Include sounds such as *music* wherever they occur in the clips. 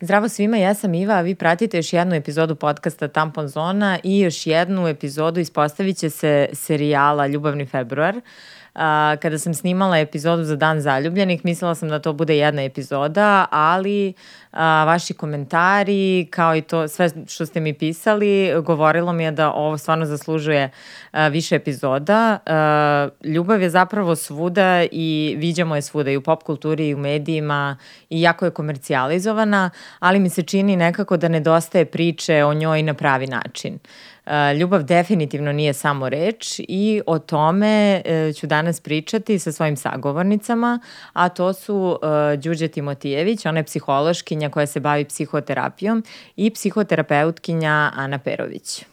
Zdravo svima, ja sam Iva, a vi pratite još jednu epizodu podcasta Tampon Zona i još jednu epizodu ispostavit će se serijala Ljubavni februar. Uh, a, kada sam snimala epizodu za Dan zaljubljenih, mislila sam da to bude jedna epizoda, ali a, vaši komentari, kao i to sve što ste mi pisali, govorilo mi je da ovo stvarno zaslužuje a, više epizoda. A, ljubav je zapravo svuda i viđamo je svuda i u pop kulturi i u medijima i jako je komercijalizovana, ali mi se čini nekako da nedostaje priče o njoj na pravi način. Ljubav definitivno nije samo reč i o tome e, ću danas pričati sa svojim sagovornicama, a to su e, Đuđe Timotijević, ona je psihološkinja koja se bavi psihoterapijom i psihoterapeutkinja Ana Perović.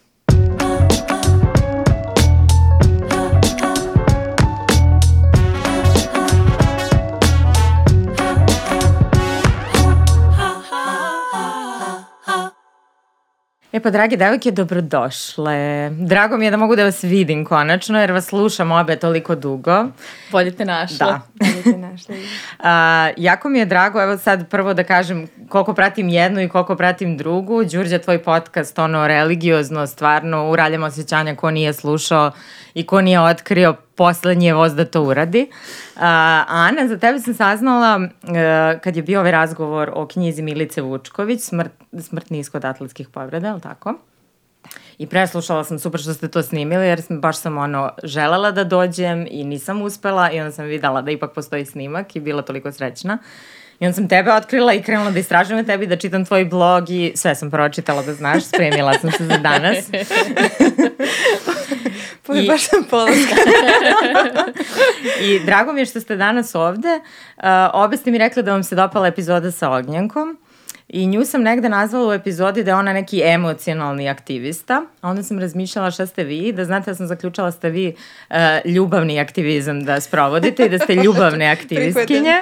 E pa, dragi devojke, dobrodošle. Drago mi je da mogu da vas vidim konačno, jer vas slušam obe toliko dugo. Bolje te našla. Da. *laughs* Bolje te našla. A, jako mi je drago, evo sad prvo da kažem koliko pratim jednu i koliko pratim drugu. Đurđa, tvoj podcast, ono, religiozno, stvarno, uraljamo osjećanja ko nije slušao i ko nije otkrio poslednji voz da to uradi. Uh, Ana, za tebe sam saznala uh, kad je bio ovaj razgovor o knjizi Milice Vučković, Smrt, smrtni iskod atletskih povreda, je li tako? I preslušala sam super što ste to snimili jer sam, baš sam ono želela da dođem i nisam uspela i onda sam videla da ipak postoji snimak i bila toliko srećna. I onda sam tebe otkrila i krenula da istražujem tebi, da čitam tvoj blog i sve sam pročitala da znaš, spremila sam se za danas. *laughs* Pa I... baš sam polaska. *laughs* I drago mi je što ste danas ovde. Uh, obe ste mi rekli da vam se dopala epizoda sa Ognjankom. I nju sam negde nazvala u epizodi da je ona neki emocionalni aktivista. A onda sam razmišljala šta ste vi, da znate da sam zaključala da ste vi uh, ljubavni aktivizam da sprovodite i da ste *laughs* ljubavne aktivistkinje. *laughs*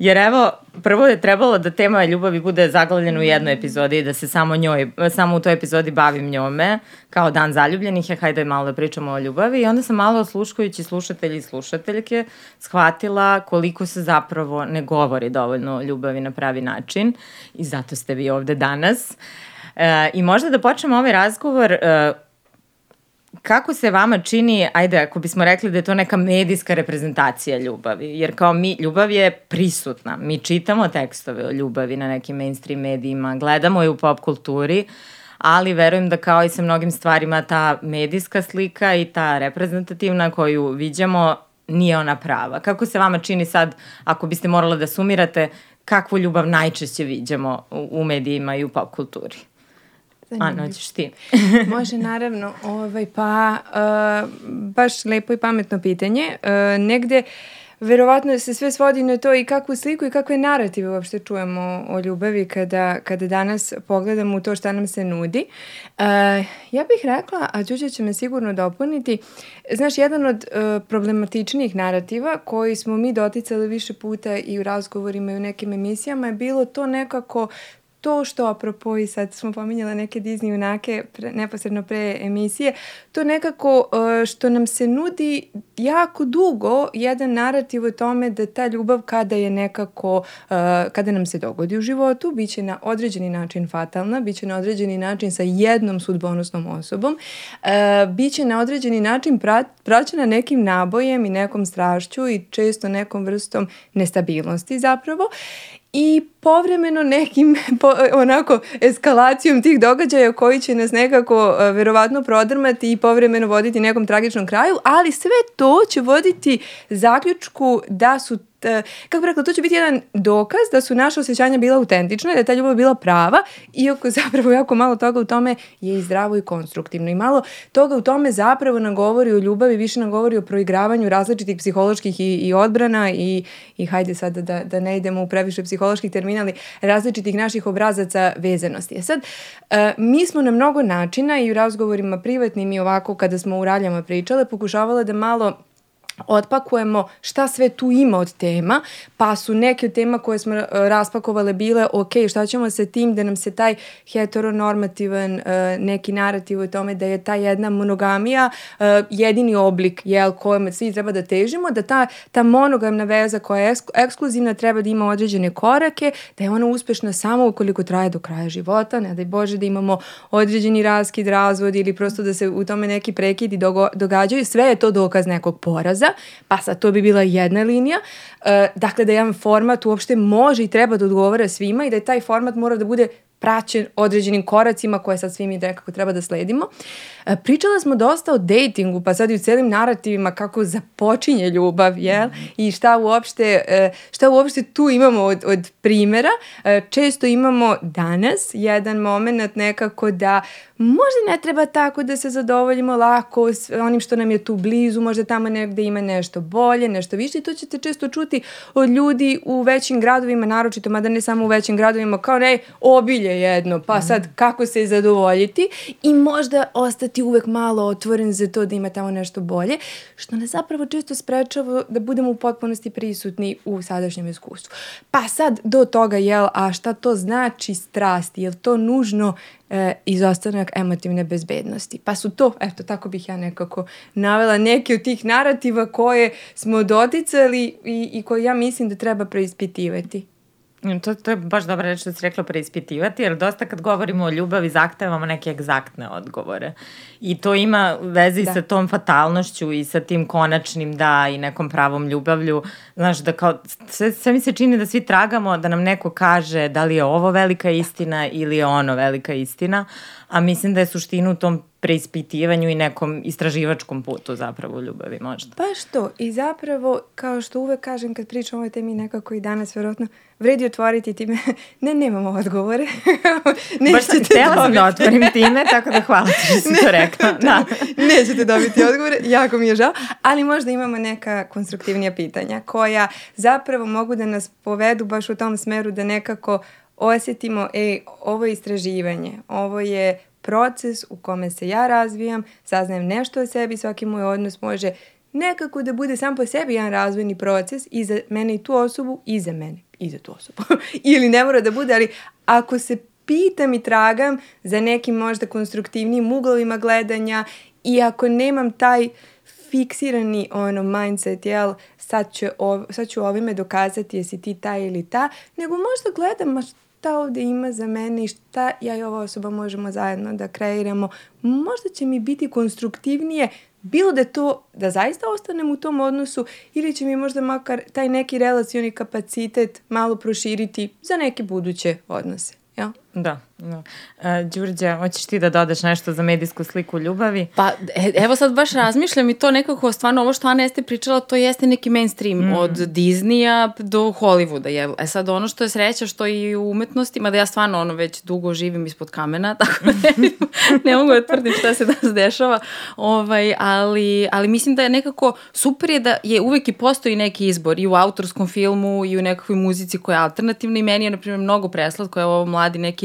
Jer evo, prvo je trebalo da tema ljubavi bude zaglavljena u jednoj epizodi i da se samo njoj, samo u toj epizodi bavim njome, kao dan zaljubljenih, je hajde malo da pričamo o ljubavi. I onda sam malo osluškujući slušatelji i slušateljke shvatila koliko se zapravo ne govori dovoljno o ljubavi na pravi način i zato ste vi ovde danas. E, I možda da počnemo ovaj razgovor e, kako se vama čini, ajde, ako bismo rekli da je to neka medijska reprezentacija ljubavi, jer kao mi, ljubav je prisutna, mi čitamo tekstove o ljubavi na nekim mainstream medijima, gledamo je u pop kulturi, ali verujem da kao i sa mnogim stvarima ta medijska slika i ta reprezentativna koju viđamo nije ona prava. Kako se vama čini sad, ako biste morala da sumirate, kakvu ljubav najčešće viđamo u, u medijima i u pop kulturi? Ano, hoćeš ti. *laughs* Može, naravno. Ovaj, pa, uh, baš lepo i pametno pitanje. Uh, negde, verovatno se sve svodi na to i kakvu sliku i kakve narative uopšte čujemo o ljubavi kada, kada danas pogledamo u to šta nam se nudi. Uh, ja bih rekla, a Đuđa će me sigurno dopuniti, znaš, jedan od uh, problematičnijih narativa koji smo mi doticali više puta i u razgovorima i u nekim emisijama je bilo to nekako to što, apropo i sad smo pominjala neke Disney junake pre, neposredno pre emisije, to nekako uh, što nam se nudi jako dugo jedan narativ o tome da ta ljubav kada je nekako, uh, kada nam se dogodi u životu, bit će na određeni način fatalna, bit će na određeni način sa jednom sudbonosnom osobom, uh, bit će na određeni način prat, praćena nekim nabojem i nekom strašću i često nekom vrstom nestabilnosti zapravo i povremeno nekim po, onako eskalacijom tih događaja koji će nas nekako uh, verovatno prodrmati i povremeno voditi nekom tragičnom kraju, ali sve to će voditi zaključku da su kako bih rekla, to će biti jedan dokaz da su naše osjećanja bila autentična, da je ta ljubav bila prava, iako *laughs* zapravo jako malo toga u tome je i zdravo i konstruktivno. I malo toga u tome zapravo nam govori o ljubavi, više nam govori o proigravanju različitih psiholoških i, i odbrana i, i hajde sad da, da ne idemo u previše psiholoških termina, ali različitih naših obrazaca vezanosti. E sad, e, mi smo na mnogo načina i u razgovorima privatnim i ovako kada smo u raljama pričale, pokušavala da malo otpakujemo šta sve tu ima od tema, pa su neke od tema koje smo uh, raspakovale bile ok, šta ćemo sa tim da nam se taj heteronormativan uh, neki narativ o tome da je ta jedna monogamija uh, jedini oblik jel, kojem svi treba da težimo, da ta, ta monogamna veza koja je ekskluzivna treba da ima određene korake, da je ona uspešna samo ukoliko traje do kraja života, ne daj Bože da imamo određeni raskid, razvod ili prosto da se u tome neki prekidi događaju, sve je to dokaz nekog poraza, pa sad to bi bila jedna linija. E, dakle, da jedan format uopšte može i treba da odgovara svima i da je taj format mora da bude praćen određenim koracima koje sad svi mi nekako treba da sledimo. E, pričala smo dosta o datingu, pa sad i u celim narativima kako započinje ljubav, jel? I šta uopšte, e, šta uopšte tu imamo od, od primera. E, često imamo danas jedan moment nekako da možda ne treba tako da se zadovoljimo lako s onim što nam je tu blizu, možda tamo negde ima nešto bolje, nešto više i to ćete često čuti od ljudi u većim gradovima, naročito, mada ne samo u većim gradovima, kao ne, obilje jedno, pa mhm. sad kako se zadovoljiti i možda ostati uvek malo otvoren za to da ima tamo nešto bolje, što nas zapravo često sprečava da budemo u potpunosti prisutni u sadašnjem iskustvu. Pa sad do toga, jel, a šta to znači strast, je to nužno e, izostanak emotivne bezbednosti. Pa su to, eto, tako bih ja nekako navela neke od tih narativa koje smo doticali i, i koje ja mislim da treba preispitivati. To, to je baš dobra reč da si rekla preispitivati, jer dosta kad govorimo o ljubavi zahtevamo neke egzaktne odgovore. I to ima veze da. sa tom fatalnošću i sa tim konačnim da i nekom pravom ljubavlju. Znaš, da kao, sve, sve mi se čini da svi tragamo da nam neko kaže da li je ovo velika istina ili je ono velika istina, a mislim da je suština u tom preispitivanju i nekom istraživačkom putu zapravo u ljubavi možda. Pa što, i zapravo, kao što uvek kažem kad pričam o ovoj temi nekako i danas, verovatno, vredi otvoriti time. *laughs* ne, nemamo odgovore. *laughs* Baš sam htjela sam da otvorim time, tako da hvala ti što si to rekla. *laughs* Da. Nećete dobiti odgovore, jako mi je žao, ali možda imamo neka konstruktivnija pitanja koja zapravo mogu da nas povedu baš u tom smeru da nekako osetimo, ej, ovo je istraživanje, ovo je proces u kome se ja razvijam, saznajem nešto o sebi, svaki moj odnos može nekako da bude sam po sebi jedan razvojni proces i za mene i tu osobu i za mene i za tu osobu. *laughs* Ili ne mora da bude, ali ako se pitam i tragam za nekim možda konstruktivnim uglovima gledanja i ako nemam taj fiksirani ono mindset, jel, sad, ću, ov, sad ću ovime dokazati jesi ti ta ili ta, nego možda gledam, šta ovde ima za mene i šta ja i ova osoba možemo zajedno da kreiramo. Možda će mi biti konstruktivnije bilo da to, da zaista ostanem u tom odnosu ili će mi možda makar taj neki relacioni kapacitet malo proširiti za neke buduće odnose. Ja? Da, da. Uh, Đurđe, hoćeš ti da dodaš nešto za medijsku sliku ljubavi? Pa, e, evo sad baš razmišljam i to nekako, stvarno ovo što Ana jeste pričala, to jeste neki mainstream mm. od Disneya do Hollywooda. Je. E sad, ono što je sreća, što i u umetnosti, mada ja stvarno ono već dugo živim ispod kamena, *laughs* tako da ne, ne mogu da tvrdim šta se danas dešava, ovaj, ali, ali mislim da je nekako super je da je uvek i postoji neki izbor i u autorskom filmu i u nekakvoj muzici koja je alternativna i meni je, na primjer, mnogo preslatko je ovo mladi neki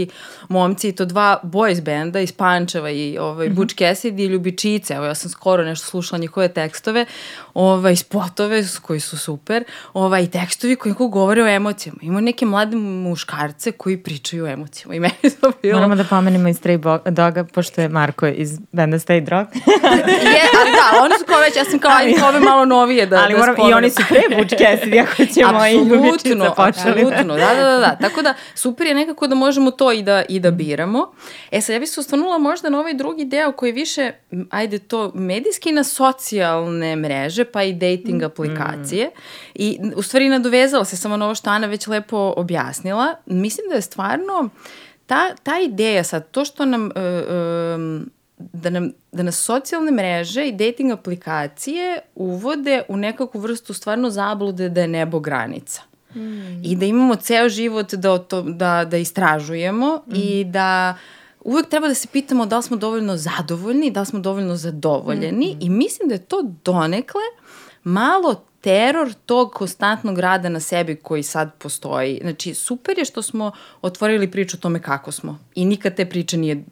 momci i to dva boys benda iz Pančeva i ovaj, mm -hmm. Butch Cassidy i Ljubičice. Evo, ja sam skoro nešto slušala njihove tekstove, ovaj, spotove koji su super, ovaj, i tekstovi koji govore o emocijama. Ima neke mlade muškarce koji pričaju o emocijama i meni to bilo... Moramo da pomenimo i Stray Doga, pošto je Marko iz benda Stay Dog. *laughs* je, ali da, oni su kao već, ja sam kao, ali, ove malo novije da, ali da moram, I oni su pre Butch Cassidy, ako ćemo i Ljubičice počeli. Apsolutno, da, da, da, da. Tako da, super je nekako da možemo to i da, i da biramo. E sad, ja bih se osvrnula možda na ovaj drugi deo koji više, ajde to, medijski na socijalne mreže, pa i dating mm. aplikacije. I u stvari nadovezala se samo na ovo što Ana već lepo objasnila. Mislim da je stvarno ta, ta ideja sad, to što nam... Uh, um, da, nam, da nas socijalne mreže i dating aplikacije uvode u nekakvu vrstu stvarno zablude da je nebo granica. Mm. I da imamo ceo život da, to, da, da istražujemo mm. i da uvek treba da se pitamo da li smo dovoljno zadovoljni, da li smo dovoljno zadovoljeni mm. i mislim da je to donekle malo teror tog konstantnog rada na sebi koji sad postoji. Znači, super je što smo otvorili priču o tome kako smo. I nikad te priče nije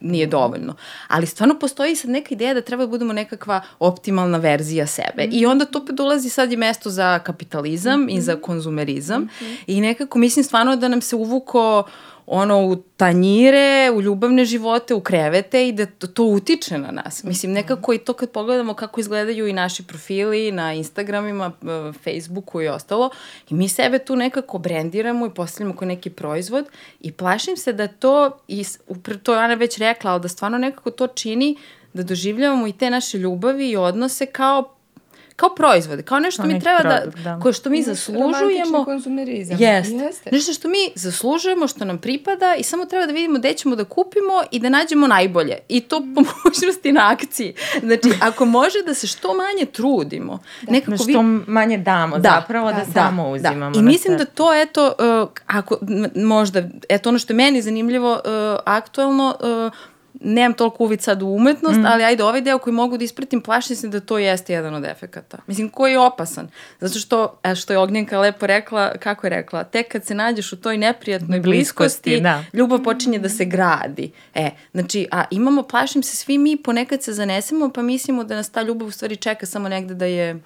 nije dovoljno. Ali stvarno postoji sad neka ideja da treba da budemo nekakva optimalna verzija sebe. I onda to dolazi sad i mesto za kapitalizam i za konzumerizam. I nekako mislim stvarno da nam se uvuko ono u tanjire, u ljubavne živote, u krevete i da to, to utiče na nas. Mislim, nekako i to kad pogledamo kako izgledaju i naši profili na Instagramima, Facebooku i ostalo, i mi sebe tu nekako brendiramo i postavljamo kao neki proizvod i plašim se da to, i to je Ana već rekla, ali da stvarno nekako to čini da doživljavamo i te naše ljubavi i odnose kao kao proizvode, kao nešto kao mi treba da- produkt, da, da, koje što mi zaslužujemo. Jest. Jeste. Nešto što mi zaslužujemo, što nam pripada i samo treba da vidimo gde ćemo da kupimo i da nađemo najbolje. I to po *laughs* mogućnosti na akciji. Znači, ako može da se što manje trudimo. Da. Nekako da što vi... manje damo da, zapravo, da, da, da samo da, uzimamo. Da. I mislim da to, eto, uh, ako, možda, eto ono što je meni zanimljivo, uh, aktuelno, uh, nemam toliko uvid sad u umetnost, mm. ali ajde, ovaj deo koji mogu da ispratim, plašim se da to jeste jedan od efekata. Mislim, koji je opasan. Zato što, e, što je Ognjenka lepo rekla, kako je rekla, tek kad se nađeš u toj neprijatnoj bliskosti, bliskosti da. ljubav počinje da se gradi. E, znači, a imamo, plašim se, svi mi ponekad se zanesemo, pa mislimo da nas ta ljubav u stvari čeka samo negde da je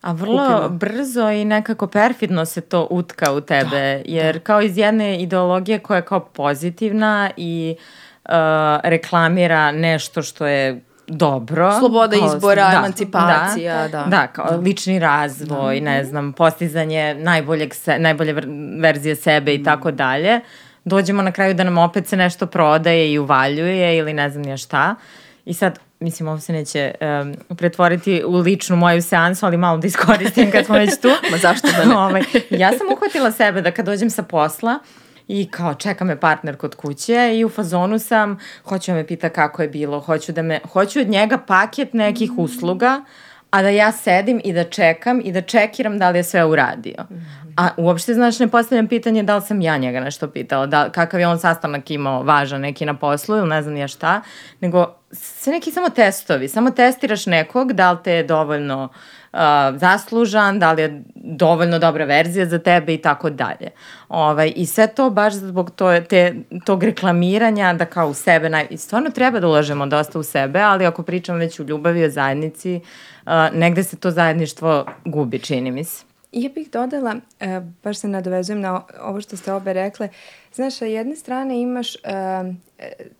A vrlo kupimo. brzo i nekako perfidno se to utka u tebe, da, jer da. kao iz jedne ideologije koja je kao pozitivna i uh, uh, reklamira nešto što je dobro. Sloboda izbora, da, emancipacija, da. Da, da kao da. lični razvoj, da. ne znam, postizanje najboljeg se, najbolje verzije sebe i mm. tako dalje. Dođemo na kraju da nam opet se nešto prodaje i uvaljuje ili ne znam ja šta. I sad, mislim, ovo se neće um, pretvoriti u ličnu moju seansu, ali malo da iskoristim kad smo već tu. *laughs* Ma zašto da ne? *laughs* ovaj, ja sam uhvatila sebe da kad dođem sa posla, i kao čeka me partner kod kuće i u fazonu sam, hoću da me pita kako je bilo, hoću da me, hoću od njega paket nekih mm. usluga, a da ja sedim i da čekam i da čekiram da li je sve uradio. A uopšte, znaš, ne postavljam pitanje da li sam ja njega nešto pitala, da, kakav je on sastanak imao važan neki na poslu ili ne znam ja šta, nego sve neki samo testovi, samo testiraš nekog, da li te je dovoljno uh, zaslužan, da li je dovoljno dobra verzija za tebe i tako dalje. Ovaj, I sve to baš zbog to, te, tog reklamiranja da kao u sebe, naj... Stvarno treba da ulažemo dosta u sebe, ali ako pričam već u ljubavi o zajednici, uh, negde se to zajedništvo gubi, čini mi se. Ja bih dodala, e, baš se nadovezujem na ovo što ste obe rekle, znaš, sa jedne strane imaš e,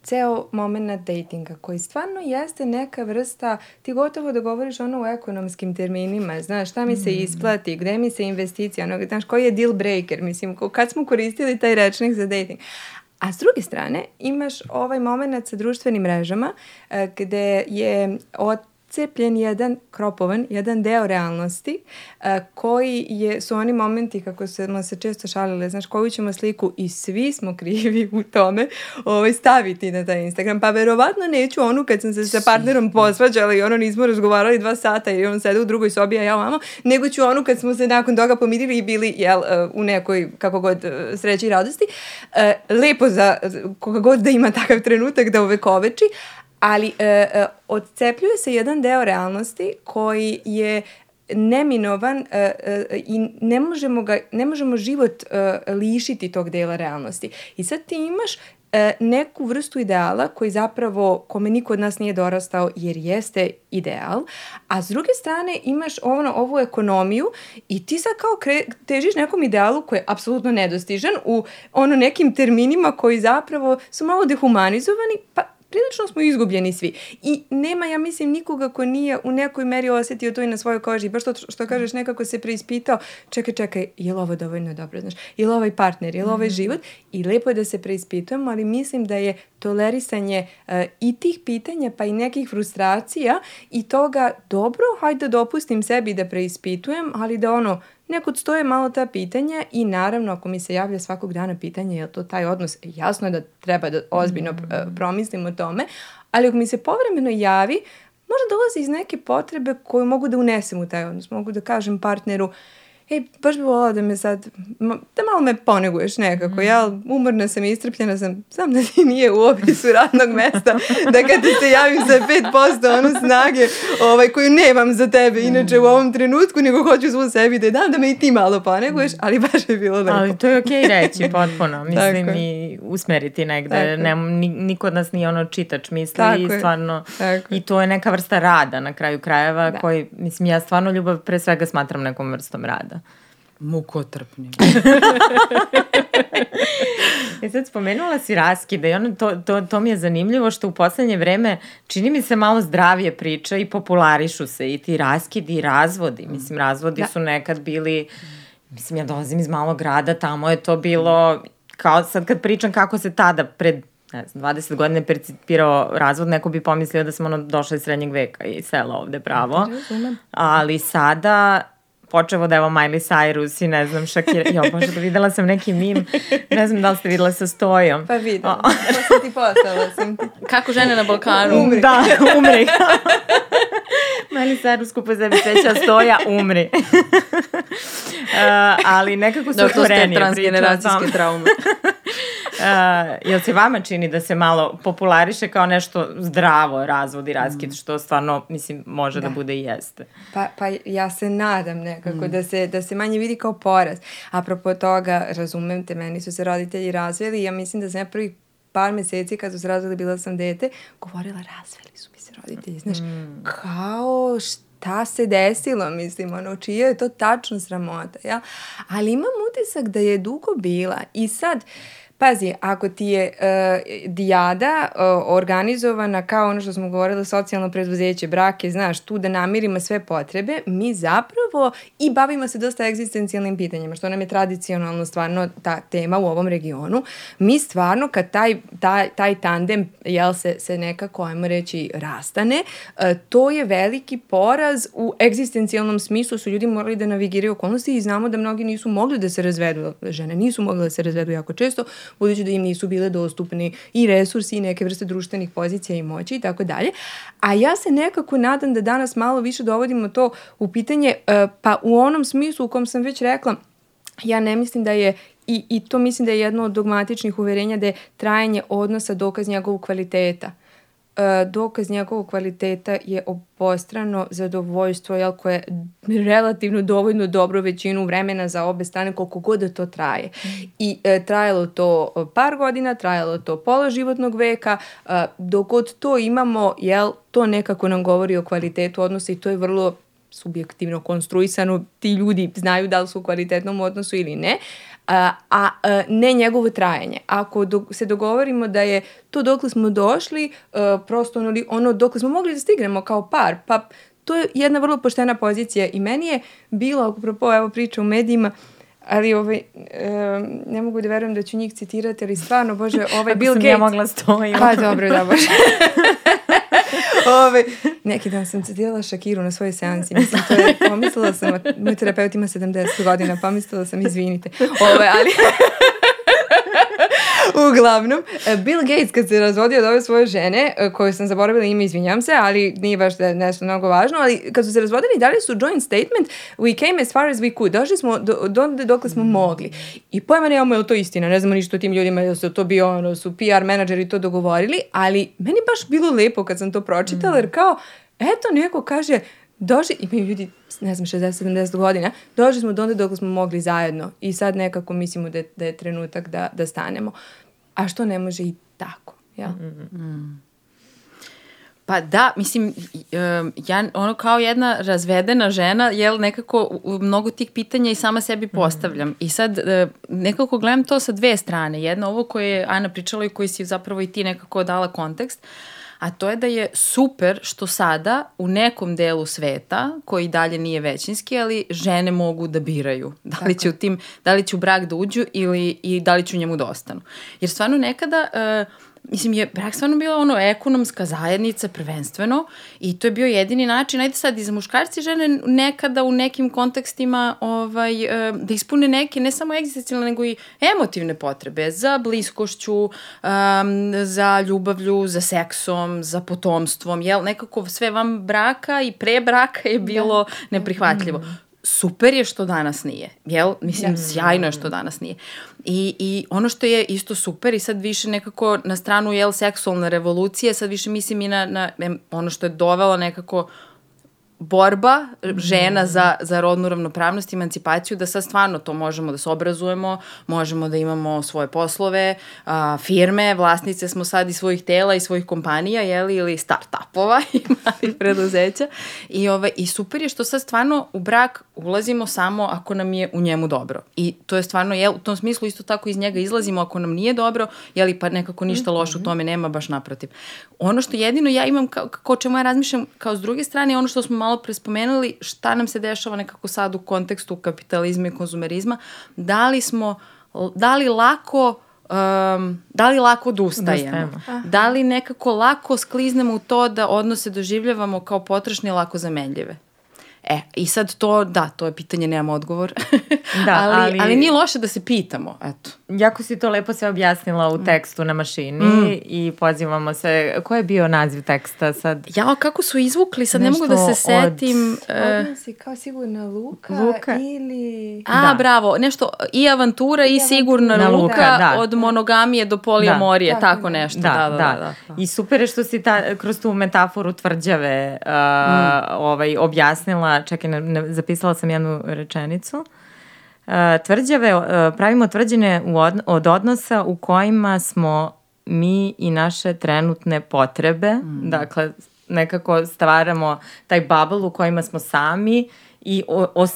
ceo moment datinga koji stvarno jeste neka vrsta, ti gotovo da govoriš ono u ekonomskim terminima, znaš, šta mi se mm. isplati, gde mi se investicija, ono, znaš, koji je deal breaker, mislim, kad smo koristili taj rečnik za dating. A s druge strane, imaš ovaj moment sa društvenim mrežama gde je od cepljen jedan kropovan, jedan deo realnosti a, koji je, su oni momenti kako smo se često šalile, znaš, koju ćemo sliku i svi smo krivi u tome ovaj, staviti na taj Instagram. Pa verovatno neću onu kad sam se sa partnerom posvađala i ono nismo razgovarali dva sata i on sede u drugoj sobi, a ja vamo, nego ću onu kad smo se nakon toga pomirili i bili jel, u nekoj, kako god, sreći i radosti. Lepo za koga god da ima takav trenutak da ovekoveči, ali e, e, odcepljuje se jedan deo realnosti koji je neminovan e, e, i ne možemo, ga, ne možemo život e, lišiti tog dela realnosti. I sad ti imaš e, neku vrstu ideala koji zapravo, kome niko od nas nije dorastao jer jeste ideal, a s druge strane imaš ono, ovu ekonomiju i ti sad kao kre, težiš nekom idealu koji je apsolutno nedostižan u ono nekim terminima koji zapravo su malo dehumanizovani, pa prilično smo izgubljeni svi. I nema, ja mislim, nikoga ko nije u nekoj meri osetio to i na svojoj koži. Baš to što kažeš, nekako se preispitao, čekaj, čekaj, je li ovo dovoljno dobro, znaš? Je li ovaj partner, je li ovaj mhm. život? I lepo je da se preispitujemo, ali mislim da je tolerisanje uh, i tih pitanja, pa i nekih frustracija i toga, dobro, hajde da dopustim sebi da preispitujem, ali da ono, nekud stoje malo ta pitanja i naravno ako mi se javlja svakog dana pitanje je to taj odnos, jasno je da treba da ozbiljno mm. promislim o tome, ali ako mi se povremeno javi, možda dolazi iz neke potrebe koju mogu da unesem u taj odnos. Mogu da kažem partneru, ej, baš bi volala da me sad, da malo me poneguješ nekako, mm. ja umorna sam i istrpljena sam, znam da ti nije u opisu radnog mesta, da kad ti se javim za 5% ono snage ovaj, koju nemam za tebe, inače u ovom trenutku, nego hoću svu sebi da dam da me i ti malo poneguješ, ali baš je bilo lepo. Ali to je okej okay *laughs* reći potpuno, mislim i usmeriti negde, ne, niko od nas nije ono čitač misli Tako i stvarno, Tako. i to je neka vrsta rada na kraju krajeva, da. koji, mislim, ja stvarno ljubav pre svega smatram nekom vrstom rada. Mukotrpnim. *laughs* e sad spomenula si raskide i ono, to, to, to mi je zanimljivo što u poslednje vreme čini mi se malo zdravije priča i popularišu se i ti raskidi i razvodi. Mislim, razvodi da. su nekad bili, mislim, ja dolazim iz malog grada, tamo je to bilo, kao sad kad pričam kako se tada pred ne znam, 20 godina percipirao razvod, neko bi pomislio da smo ono došli iz srednjeg veka i sela ovde pravo. Ali sada počevo da evo Miley Cyrus i ne znam Shakira. Jo, bože, da videla sam neki mim. Ne znam da li ste videla sa stojom. Pa videla. Pa sam ti poslala sam ti. Kako žene na Balkanu. Umri. Da, umri. *laughs* Miley Cyrus kupa sebi sveća stoja, umri. *laughs* uh, ali nekako su otvorenije priča. Da, to ste transgeneracijske traume. *laughs* Uh, jel se vama čini da se malo populariše kao nešto zdravo razvod i raskid, mm. što stvarno, mislim, može da, da bude i jeste? Pa, pa ja se nadam nekako mm. da, se, da se manje vidi kao poraz. Apropo toga, razumem te, meni su se roditelji razveli i ja mislim da sam ja prvih par meseci kad su se razveli, bila sam dete, govorila razveli su mi se roditelji. Znaš, mm. kao šta se desilo, mislim, ono, čija je to tačno sramota, ja? Ali imam utisak da je dugo bila i sad, uh, Pazi, ako ti je uh, dijada uh, organizovana kao ono što smo govorili, socijalno preduzeće, brake, znaš, tu da namirimo sve potrebe, mi zapravo i bavimo se dosta egzistencijalnim pitanjima, što nam je tradicionalno stvarno ta tema u ovom regionu. Mi stvarno, kad taj, taj, taj tandem, jel se, se nekako, ajmo reći, rastane, uh, to je veliki poraz u egzistencijalnom smislu, su ljudi morali da navigiraju okolnosti i znamo da mnogi nisu mogli da se razvedu, žene nisu mogli da se razvedu jako često, budući da im nisu bile dostupni i resursi i neke vrste društvenih pozicija i moći i tako dalje. A ja se nekako nadam da danas malo više dovodimo to u pitanje, e, pa u onom smislu u kom sam već rekla, ja ne mislim da je i, i to mislim da je jedno od dogmatičnih uverenja da je trajanje odnosa dokaz njegovog kvaliteta. E, dokaz njegovog kvaliteta je obostrano zadovoljstvo, jel, koje je relativno dovoljno dobro većinu vremena za obe strane, koliko god da to traje. I e, trajalo to par godina, trajalo to pola životnog veka, e, dok god to imamo, jel, to nekako nam govori o kvalitetu odnosa i to je vrlo subjektivno konstruisano, ti ljudi znaju da li su u kvalitetnom odnosu ili ne, a, a, a ne njegovo trajanje. Ako do, se dogovorimo da je to dokle smo došli, a, prosto ono, ono dokle smo mogli da stignemo kao par, pa to je jedna vrlo poštena pozicija i meni je bilo, apropo evo priča u medijima, ali ovaj, um, ne mogu da verujem da ću njih citirati, ali stvarno, bože, ovaj Bill Gates... ja mogla stojim. Pa dobro, da, bože. *laughs* Ove, *laughs* neki dan sam citirala Shakiru na svojoj seansi. Mislim, to je, pomislila sam, moj terapeut ima 70 godina, pomislila sam, izvinite. *laughs* Ove, ali... Uglavnom, e, Bill Gates kad se razvodio od ove svoje žene, e, koju sam zaboravila ime, izvinjam se, ali nije baš da je nešto mnogo važno, ali kad su se razvodili, dali su joint statement, we came as far as we could, došli smo do, do dokle smo mogli. I pojma nemamo je li to istina, ne znamo ništa o tim ljudima, je su to bio, ono, su PR menadžeri to dogovorili, ali meni baš bilo lepo kad sam to pročitala, jer kao, eto, neko kaže, došli, imaju ljudi, ne znam, 60-70 godina, došli smo do onda dok smo mogli zajedno i sad nekako mislimo da je, da je trenutak da, da stanemo. A što ne može i tako, ja? Mm -hmm. Pa da, mislim, ja ono kao jedna razvedena žena, jel nekako mnogo tih pitanja i sama sebi mhm. postavljam. I sad e, nekako gledam to sa dve strane. Jedna ovo koje je Ana pričala i koji si zapravo i ti nekako dala kontekst. Uh, a to je da je super što sada u nekom delu sveta, koji dalje nije većinski, ali žene mogu da biraju da li će u tim, da li će u brak da uđu ili i da li će u njemu da ostanu. Jer stvarno nekada uh, mislim, je brak stvarno bila ono ekonomska zajednica prvenstveno i to je bio jedini način, ajde sad i za muškarci i žene nekada u nekim kontekstima ovaj, eh, da ispune neke ne samo egzistencijalne nego i emotivne potrebe za bliskošću, um, za ljubavlju, za seksom, za potomstvom, jel? Nekako sve vam braka i pre braka je bilo da. neprihvatljivo. Mm super je što danas nije, jel? Mislim, da. sjajno je što danas nije. I, I ono što je isto super i sad više nekako na stranu, jel, seksualne revolucije, sad više mislim i na, na ono što je dovelo nekako borba žena za, za rodnu ravnopravnost i emancipaciju, da sad stvarno to možemo da se obrazujemo, možemo da imamo svoje poslove, a, firme, vlasnice smo sad i svojih tela i svojih kompanija, jeli, ili start-upova *laughs* i malih preduzeća. I, ove, I super je što sad stvarno u brak ulazimo samo ako nam je u njemu dobro. I to je stvarno, jel, u tom smislu isto tako iz njega izlazimo ako nam nije dobro, jeli, pa nekako ništa loše u tome nema, baš naprotiv. Ono što jedino ja imam, kao, kao čemu ja razmišljam, kao s druge strane, ono što smo malo pre spomenuli, šta nam se dešava nekako sad u kontekstu kapitalizma i konzumerizma, da li smo, da li lako um, da li lako odustajemo, da li nekako lako skliznemo u to da odnose doživljavamo kao potrošne lako zamenljive. E, i sad to, da, to je pitanje, nemam odgovor. *laughs* da, *laughs* ali, ali, ali nije loše da se pitamo, eto. Jako si to lepo sve objasnila u tekstu na mašini mm. i pozivamo se, ko je bio naziv teksta sad? Jao, kako su izvukli, sad Nešto ne mogu da se setim. Od... Uh, Odnosi kao sigurna luka, luka. ili... A, da. bravo, nešto, i avantura i, i sigurna luka, luka da. od monogamije do polijamorije, da. tako nešto. Da, da, da. da, da. da. I super je što si ta, kroz tu metaforu tvrđave uh, mm. ovaj, objasnila čekaj, ne, ne, zapisala sam jednu rečenicu. Uh, tvrđave, uh, pravimo tvrđine u od, od odnosa u kojima smo mi i naše trenutne potrebe, mm. dakle, nekako stvaramo taj bubble u kojima smo sami i o, os,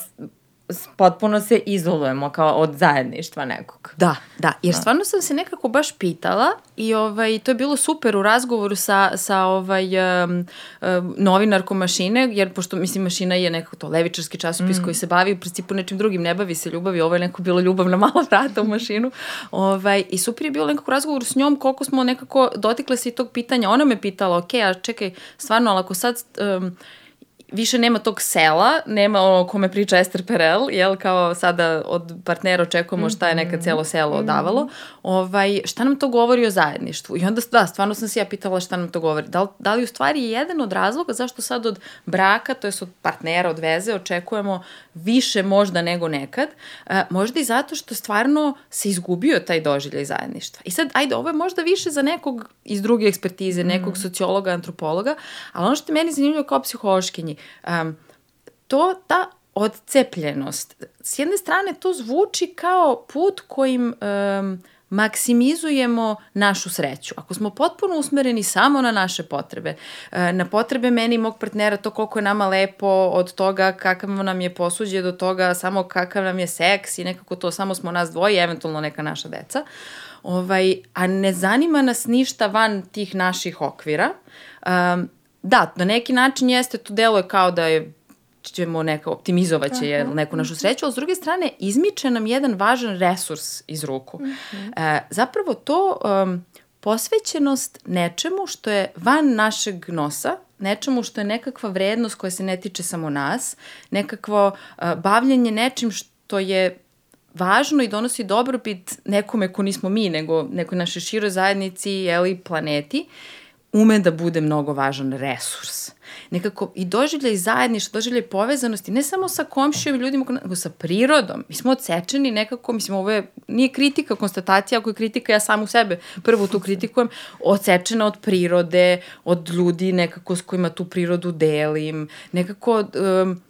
potpuno se izolujemo kao od zajedništva nekog. Da, da, jer da. stvarno sam se nekako baš pitala i ovaj, to je bilo super u razgovoru sa, sa ovaj, um, um, novinarkom mašine, jer pošto, mislim, mašina je nekako to levičarski časopis mm. koji se bavi u principu nečim drugim, ne bavi se ljubavi, ovo je neko bilo ljubav na mala vrata u mašinu. Ovaj, I super je bilo nekako razgovor s njom koliko smo nekako dotikle se i tog pitanja. Ona me pitala, ok, a čekaj, stvarno, ali ako sad... Um, više nema tog sela, nema ono kome priča Ester Perel, jel, kao sada od partnera očekujemo šta je neka celo selo odavalo, ovaj, šta nam to govori o zajedništvu? I onda, da, stvarno sam se ja pitala šta nam to govori. Da li, da li u stvari je jedan od razloga zašto sad od braka, to je od partnera, od veze, očekujemo više možda nego nekad, a, možda i zato što stvarno se izgubio taj doživljaj zajedništva. I sad, ajde, ovo je možda više za nekog iz druge ekspertize, nekog sociologa, antropologa, ali ono što je meni zanimljivo kao psihološkinji, um, to, ta odcepljenost, s jedne strane to zvuči kao put kojim um, maksimizujemo našu sreću. Ako smo potpuno usmereni samo na naše potrebe, e, na potrebe meni i mog partnera, to koliko je nama lepo, od toga kakav nam je posuđe, do toga samo kakav nam je seks i nekako to samo smo nas dvoje, eventualno neka naša deca, ovaj, a ne zanima nas ništa van tih naših okvira, um, da, na neki način jeste, to deluje kao da je ćemo neka optimizovaće je neku našu sreću, ali s druge strane izmiče nam jedan važan resurs iz ruku. Mm -hmm. e, zapravo to um, posvećenost nečemu što je van našeg nosa, nečemu što je nekakva vrednost koja se ne tiče samo nas, nekakvo uh, bavljanje nečim što je važno i donosi dobrobit nekome ko nismo mi, nego nekoj našoj široj zajednici, jeli, planeti, ume da bude mnogo važan resurs. Nekako i doživljaj zajedništva, doživljaj povezanosti, ne samo sa komšijom i ljudima, nego sa prirodom. Mi smo odsečeni nekako, mislim, ovo je, nije kritika, konstatacija, ako je kritika, ja sam u sebe prvo tu kritikujem, odsečena od prirode, od ljudi nekako s kojima tu prirodu delim, nekako... Um,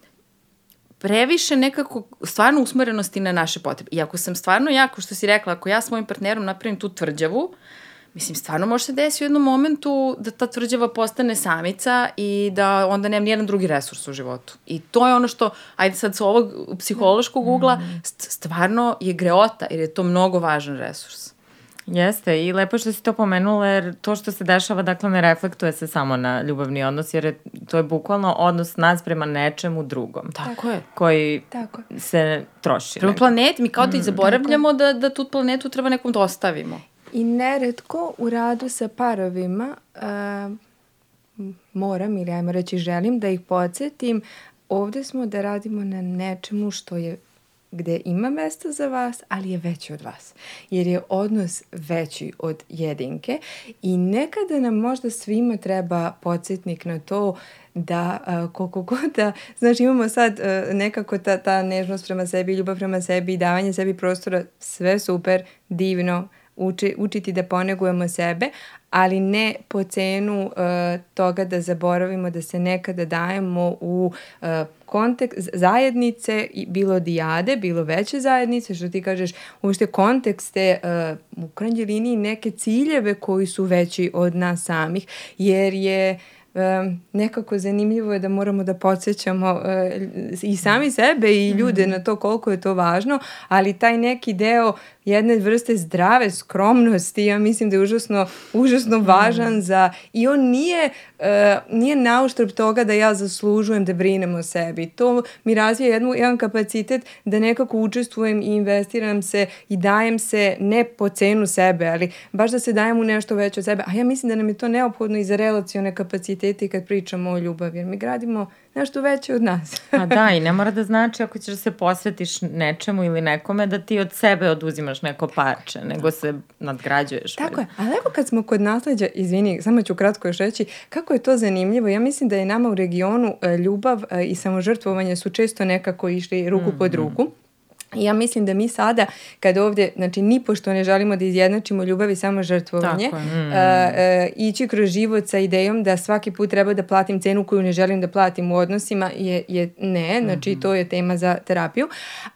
previše nekako stvarno usmerenosti na naše potrebe. I ako sam stvarno jako, što si rekla, ako ja s mojim partnerom napravim tu tvrđavu, Mislim, stvarno može se desiti u jednom momentu da ta tvrđava postane samica i da onda nema nijedan drugi resurs u životu. I to je ono što, ajde sad sa ovog psihološkog ugla, mhm. stvarno je greota jer je to mnogo važan resurs. Jeste i lepo što si to pomenula jer to što se dešava dakle ne reflektuje se samo na ljubavni odnos jer je, to je bukvalno odnos nas prema nečemu drugom. Tako je. Koji tako. se troši. Prema planeti, mi kao da i mm, zaboravljamo da, da tu planetu treba nekom da ostavimo. I neretko u radu sa parovima uh, moram ili ajmo reći želim da ih podsjetim ovde smo da radimo na nečemu što je gde ima mesta za vas, ali je veći od vas. Jer je odnos veći od jedinke i nekada nam možda svima treba podsjetnik na to da uh, koliko god da, znaš, imamo sad uh, nekako ta, ta nežnost prema sebi, ljubav prema sebi, davanje sebi prostora, sve super, divno, uči, učiti da ponegujemo sebe, ali ne po cenu uh, toga da zaboravimo da se nekada dajemo u uh, kontekst zajednice, bilo dijade, bilo veće zajednice, što ti kažeš, uopšte kontekste uh, u krajnjoj liniji neke ciljeve koji su veći od nas samih, jer je nekako zanimljivo je da moramo da podsjećamo uh, i sami sebe i ljude mm. na to koliko je to važno, ali taj neki deo jedne vrste zdrave skromnosti, ja mislim da je užasno, užasno mm. važan za, i on nije, uh, nije nauštrb toga da ja zaslužujem da brinem o sebi. To mi razvija jednu, jedan kapacitet da nekako učestvujem i investiram se i dajem se ne po cenu sebe, ali baš da se dajem u nešto veće od sebe. A ja mislim da nam je to neophodno i za relacione kapacitete kad pričamo o ljubavi, jer mi gradimo nešto veće od nas. A *laughs* da, i ne mora da znači ako ćeš da se posvetiš nečemu ili nekome da ti od sebe oduzimaš neko parče, nego se nadgrađuješ. Tako je, ali evo kad smo kod nasleđa, izvini, samo ću kratko još reći, kako je to zanimljivo, ja mislim da je nama u regionu e, ljubav e, i samožrtvovanje su često nekako išli ruku mm, pod ruku. I ja mislim da mi sada, kad ovdje, znači, ni pošto ne želimo da izjednačimo ljubav i samo žrtvovanje, mm. uh, uh, ići kroz život sa idejom da svaki put treba da platim cenu koju ne želim da platim u odnosima je, je ne, znači mm -hmm. to je tema za terapiju,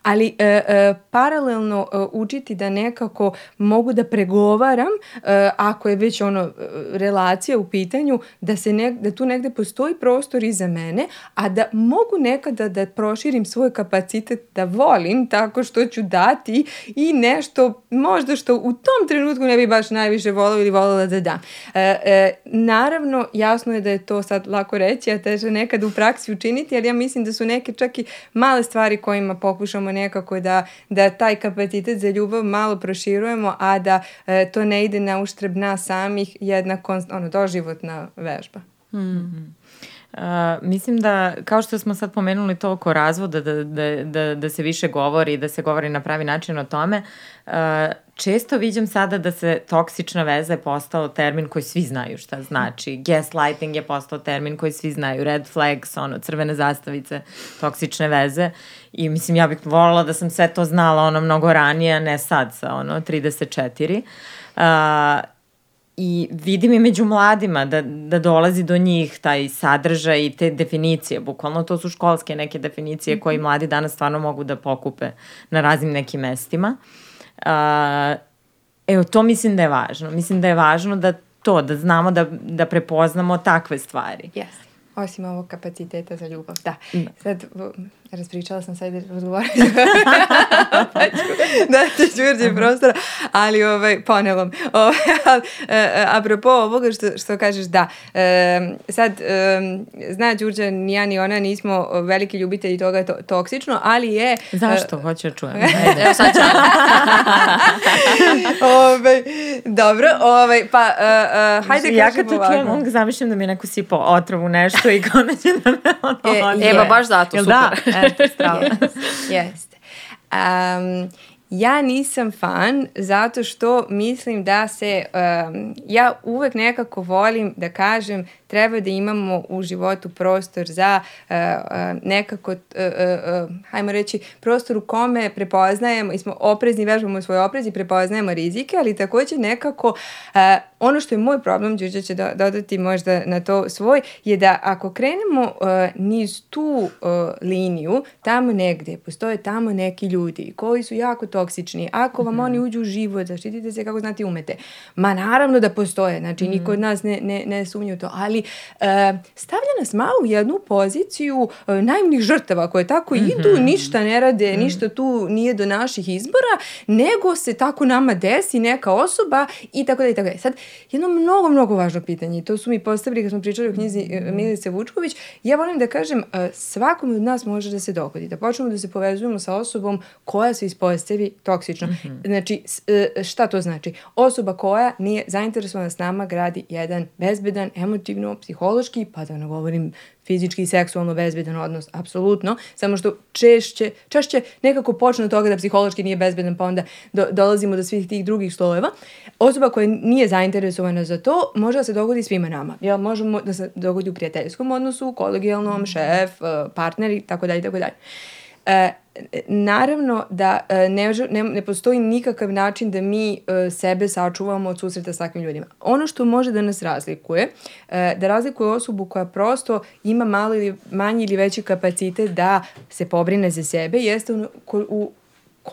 ali uh, uh, paralelno uh, učiti da nekako mogu da pregovaram, uh, ako je već ono relacija u pitanju, da, se ne, da tu negde postoji prostor iza mene, a da mogu nekada da proširim svoj kapacitet da volim tako tako što ću dati i nešto možda što u tom trenutku ne bi baš najviše volao ili volala da dam. E, e, naravno, jasno je da je to sad lako reći, a teže nekad u praksi učiniti, ali ja mislim da su neke čak i male stvari kojima pokušamo nekako da, da taj kapacitet za ljubav malo proširujemo, a da e, to ne ide na uštreb nas samih, jedna konst, ono, doživotna vežba. Mm -hmm. Uh, mislim da, kao što smo sad pomenuli to oko razvoda, da, da, da, da se više govori, da se govori na pravi način o tome, uh, često viđam sada da se toksična veza je postao termin koji svi znaju šta znači. Gaslighting je postao termin koji svi znaju. Red flags, ono, crvene zastavice, toksične veze. I mislim, ja bih volila da sam sve to znala ono mnogo ranije, a ne sad sa ono 34. Uh, i vidim i među mladima da, da dolazi do njih taj sadržaj i te definicije, bukvalno to su školske neke definicije -hmm. koje mladi danas stvarno mogu da pokupe na raznim nekim mestima. Uh, evo, to mislim da je važno. Mislim da je važno da to, da znamo da, da prepoznamo takve stvari. Yes. Osim ovog kapaciteta za ljubav, da. da. Sad, raspričala sam sad pa ću, da će čvrđe prostora, ali ovaj, ponevom. *laughs* Ovaj, e, apropo ovoga što, što kažeš, da, e, sad, e, zna Đurđa, ni ja ni ona nismo veliki ljubitelji toga to, toksično, ali je... Zašto? Hoću da čujem. *laughs* Evo sad ću. *laughs* ovaj, dobro, ovaj, pa, uh, uh, hajde ja kad to čujem, on zamišljam da mi neko sipo otrovu nešto i konačno da me ono... E, Eba, baš zato, super. Da? Eto. *laughs* Jeste. Um, Ja nisam fan zato što mislim da se, um, ja uvek nekako volim da kažem treba da imamo u životu prostor za uh, uh, nekako, uh, uh, hajmo reći, prostor u kome prepoznajemo i smo oprezni, vežbamo svoj oprez i prepoznajemo rizike, ali takođe nekako uh, ono što je moj problem, Đuđa će do, dodati možda na to svoj, je da ako krenemo uh, niz tu uh, liniju, tamo negde postoje tamo neki ljudi koji su jako toksični, ako vam mm -hmm. oni uđu u život, zaštitite se kako znate umete. Ma naravno da postoje, znači mm -hmm. niko od nas ne, ne, ne sumnja u to, ali uh, stavlja nas malo u jednu poziciju uh, najmnih žrtava koje tako mm -hmm. idu, ništa ne rade, mm -hmm. ništa tu nije do naših izbora, nego se tako nama desi neka osoba i tako da i tako da. Sad, jedno mnogo, mnogo važno pitanje i to su mi postavili kad smo pričali o knjizi uh, Milice Vučković, ja volim da kažem, uh, svakom od nas može da se dogodi, da počnemo da se povezujemo sa osobom koja se ispostavi toksično. Mm -hmm. Znači, šta to znači? Osoba koja nije zainteresovana s nama gradi jedan bezbedan, emotivno emotivno, psihološki, pa da ne govorim fizički i seksualno bezbedan odnos, apsolutno, samo što češće, češće nekako počne od toga da psihološki nije bezbedan, pa onda do, dolazimo do svih tih drugih slojeva. Osoba koja nije zainteresovana za to, može da se dogodi svima nama. Jel, možemo da se dogodi u prijateljskom odnosu, kolegijalnom, šef, eh, partner i tako dalje, tako dalje. E, naravno da e, ne, ne, ne postoji nikakav način da mi e, sebe sačuvamo od susreta s takvim ljudima. Ono što može da nas razlikuje, e, da razlikuje osobu koja prosto ima malo ili manji ili veći kapacitet da se pobrine za sebe, jeste u, u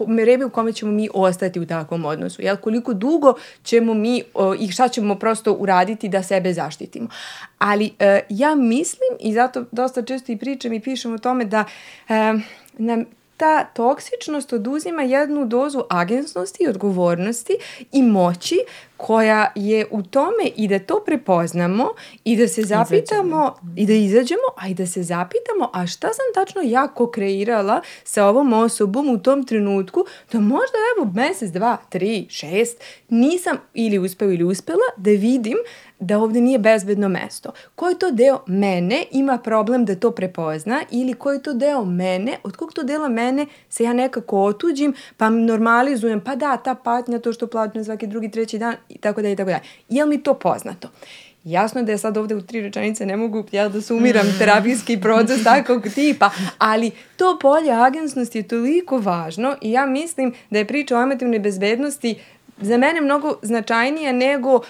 vreme u kome ćemo mi ostati u takvom odnosu. Jel? Koliko dugo ćemo mi o, i šta ćemo prosto uraditi da sebe zaštitimo. Ali e, ja mislim i zato dosta često i pričam i pišem o tome da e, nam ta toksičnost oduzima jednu dozu agensnosti, odgovornosti i moći koja je u tome i da to prepoznamo i da se zapitamo izađemo. i da izađemo, a i da se zapitamo a šta sam tačno jako kreirala sa ovom osobom u tom trenutku da možda evo mesec, dva, tri, šest nisam ili uspeo ili uspela da vidim da ovde nije bezbedno mesto. Koji to deo mene ima problem da to prepozna ili koji to deo mene, od kog to dela mene se ja nekako otuđim pa normalizujem, pa da, ta patnja, to što plaćam svaki drugi, treći dan i tako da i tako da. Je li mi to poznato? Jasno je da ja sad ovde u tri rečenice ne mogu ja da sumiram terapijski proces *laughs* takvog tipa, ali to polje agensnosti je toliko važno i ja mislim da je priča o emotivnoj bezbednosti za mene mnogo značajnija nego uh,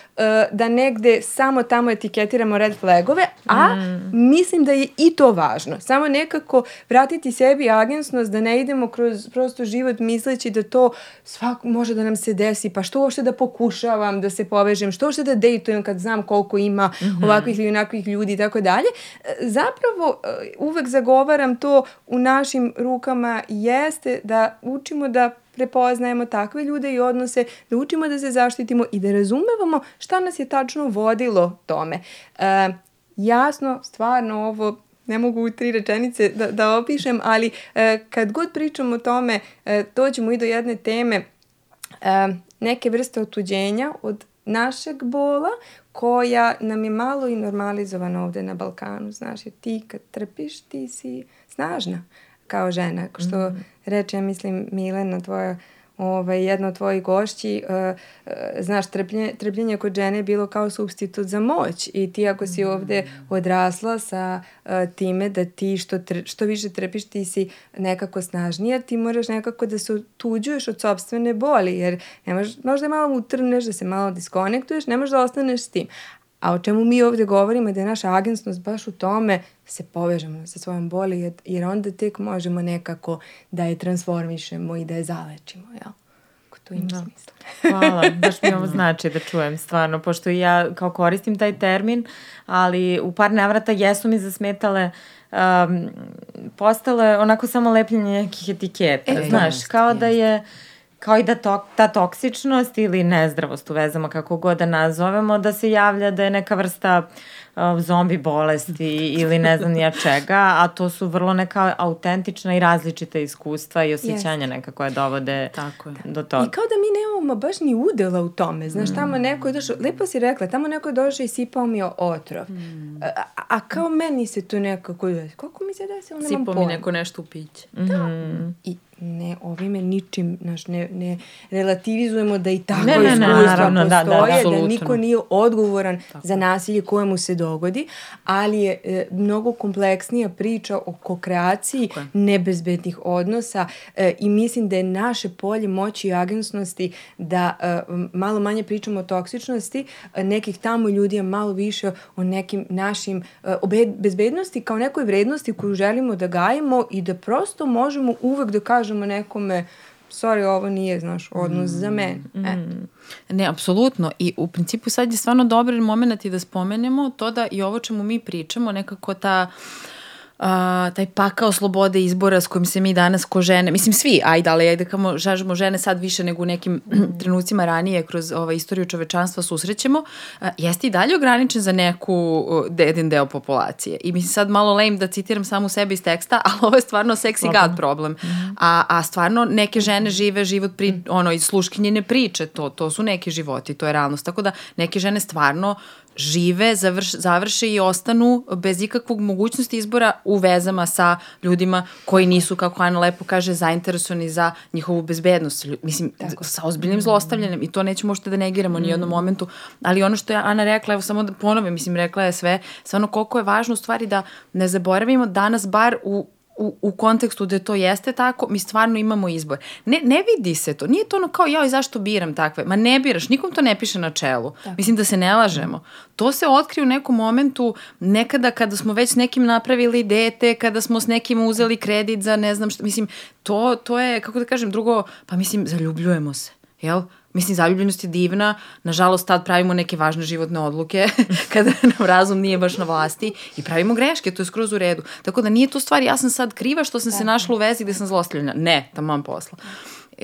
da negde samo tamo etiketiramo red flagove, a mm. mislim da je i to važno. Samo nekako vratiti sebi agensnost da ne idemo kroz prosto život misleći da to svak može da nam se desi, pa što uopšte da pokušavam da se povežem, što uopšte da dejtujem kad znam koliko ima mm -hmm. ovakvih ili onakvih ljudi i tako dalje. Zapravo uvek zagovaram to u našim rukama jeste da učimo da prepoznajemo takve ljude i odnose, da učimo da se zaštitimo i da razumevamo šta nas je tačno vodilo tome. E, jasno, stvarno ovo ne mogu u tri rečenice da, da opišem, ali e, kad god pričam o tome, e, dođemo i do jedne teme e, neke vrste otuđenja od našeg bola koja nam je malo i normalizovana ovde na Balkanu, znaš, ti kad trpiš, ti si snažna kao žena, što mm. reče, ja mislim, Milena, tvoja ovaj, jedna od tvojih gošći, uh, uh, znaš, trpljenje, trpljenje kod žene je bilo kao substitut za moć i ti ako si ovde odrasla sa uh, time da ti što, tr, što više trpiš, ti si nekako snažnija, ti moraš nekako da se tuđuješ od sobstvene boli, jer ne možda malo utrneš, da se malo diskonektuješ, ne možeš da ostaneš s tim. A o čemu mi ovde govorimo je da je naša agensnost baš u tome se povežemo sa svojom boli, jer onda tek možemo nekako da je transformišemo i da je zalečimo, jel? Ako to ima da. smisla. Hvala, baš mi ovo *laughs* znači da čujem stvarno, pošto ja kao koristim taj termin, ali u par navrata jesu mi zasmetale um, postale onako samo lepljenje nekih etiketa, e, znaš, kao da je kao i da to, ta toksičnost ili nezdravost u vezama, kako god da nazovemo, da se javlja da je neka vrsta zombi bolesti ili ne znam nija čega, a to su vrlo neka autentična i različita iskustva i osjećanja yes. neka koje dovode Tako je. do toga. I kao da mi nemamo baš ni udela u tome, znaš, mm. tamo neko je došao, lepo si rekla, tamo neko je došao i sipao mi otrov, mm. a, a kao meni se to nekako, kako mi se desilo, nemam pojma. Sipao mi neko nešto u piće. Da. Mm. I ne ovime ničim naš, ne, ne relativizujemo da i tako ne, ne, iskustva ne, naravno, postoje, da, da, da, da niko nije odgovoran tako. za nasilje koje mu se dogodi, ali je e, mnogo kompleksnija priča o kokreaciji okay. nebezbednih odnosa e, i mislim da je naše polje moći i agensnosti da e, malo manje pričamo o toksičnosti e, nekih tamo ljudi, a malo više o nekim našim e, o bezbednosti kao nekoj vrednosti koju želimo da gajemo i da prosto možemo uvek da kažemo nekome sorry, ovo nije, znaš, odnos mm, za mene. Mm. Ne, apsolutno. I u principu sad je stvarno dobar moment i da spomenemo to da i ovo čemu mi pričamo, nekako ta uh, a, taj pakao slobode izbora s kojim se mi danas ko žene, mislim svi, ajde, ali ajde kamo žažemo žene sad više nego u nekim *clears throat* trenucima ranije kroz ovaj, istoriju čovečanstva susrećemo, a, jeste i dalje ograničen za neku jedan deo populacije. I mislim sad malo lame da citiram samu sebe iz teksta, *laughs* ali ovo je stvarno sexy god problem. -hmm. a, a stvarno neke žene žive život pri, -hmm. ono, iz sluškinjene priče, to, to su neki životi, to je realnost. Tako da neke žene stvarno žive, završ, završe i ostanu bez ikakvog mogućnosti izbora u vezama sa ljudima koji nisu, kako Ana lepo kaže, zainteresovani za njihovu bezbednost. Mislim, Tako. sa ozbiljnim zlostavljanjem i to nećemo možete da negiramo mm. ni jednom momentu, ali ono što je Ana rekla, evo samo da ponovim, mislim, rekla je sve, stvarno koliko je važno u stvari da ne zaboravimo danas bar u u, u kontekstu da to jeste tako, mi stvarno imamo izbor. Ne, ne vidi se to. Nije to ono kao ja i zašto biram takve. Ma ne biraš, nikom to ne piše na čelu. Tako. Mislim da se ne lažemo. To se otkrije u nekom momentu nekada kada smo već s nekim napravili dete, kada smo s nekim uzeli kredit za ne znam šta. Mislim, to, to je, kako da kažem, drugo, pa mislim, zaljubljujemo se. Jel? Mislim, zaljubljenost je divna, nažalost tad pravimo neke važne životne odluke *laughs* kada nam razum nije baš na vlasti i pravimo greške, to je skroz u redu. Tako da nije to stvar, ja sam sad kriva što sam se našla u vezi gde sam zlostavljena. Ne, mam posla.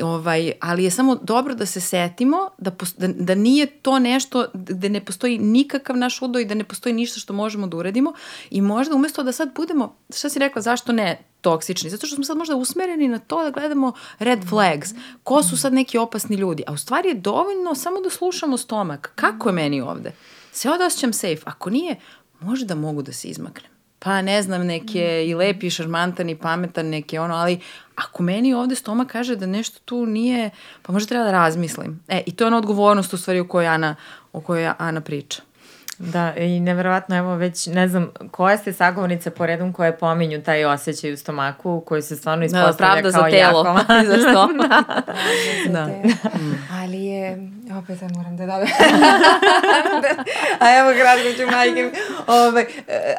Ovaj, ali je samo dobro da se setimo da, da, da nije to nešto gde ne postoji nikakav naš udoj, da ne postoji ništa što možemo da uradimo i možda umesto da sad budemo, šta si rekla, zašto ne toksični? Zato što smo sad možda usmereni na to da gledamo red flags. Ko su sad neki opasni ljudi? A u stvari je dovoljno samo da slušamo stomak. Kako je meni ovde? Se ovde osjećam safe. Ako nije, možda mogu da se izmaknem pa ne znam, neke i lepi, i šarmantan i pametan, neke ono, ali ako meni ovde stoma kaže da nešto tu nije, pa možda treba da razmislim. E, i to je ona odgovornost u stvari o kojoj Ana, o kojoj Ana priča. Da, i neverovatno, evo već, ne znam, koja ste sagovornice po redom koje pominju taj osjećaj u stomaku, koji se stvarno da, ispostavlja da, kao za telo. jako. *laughs* za stomak. *laughs* da. da. da. Ali je, opet sad moram da dodam. *laughs* A evo kratko ću majke. Ove, ovaj,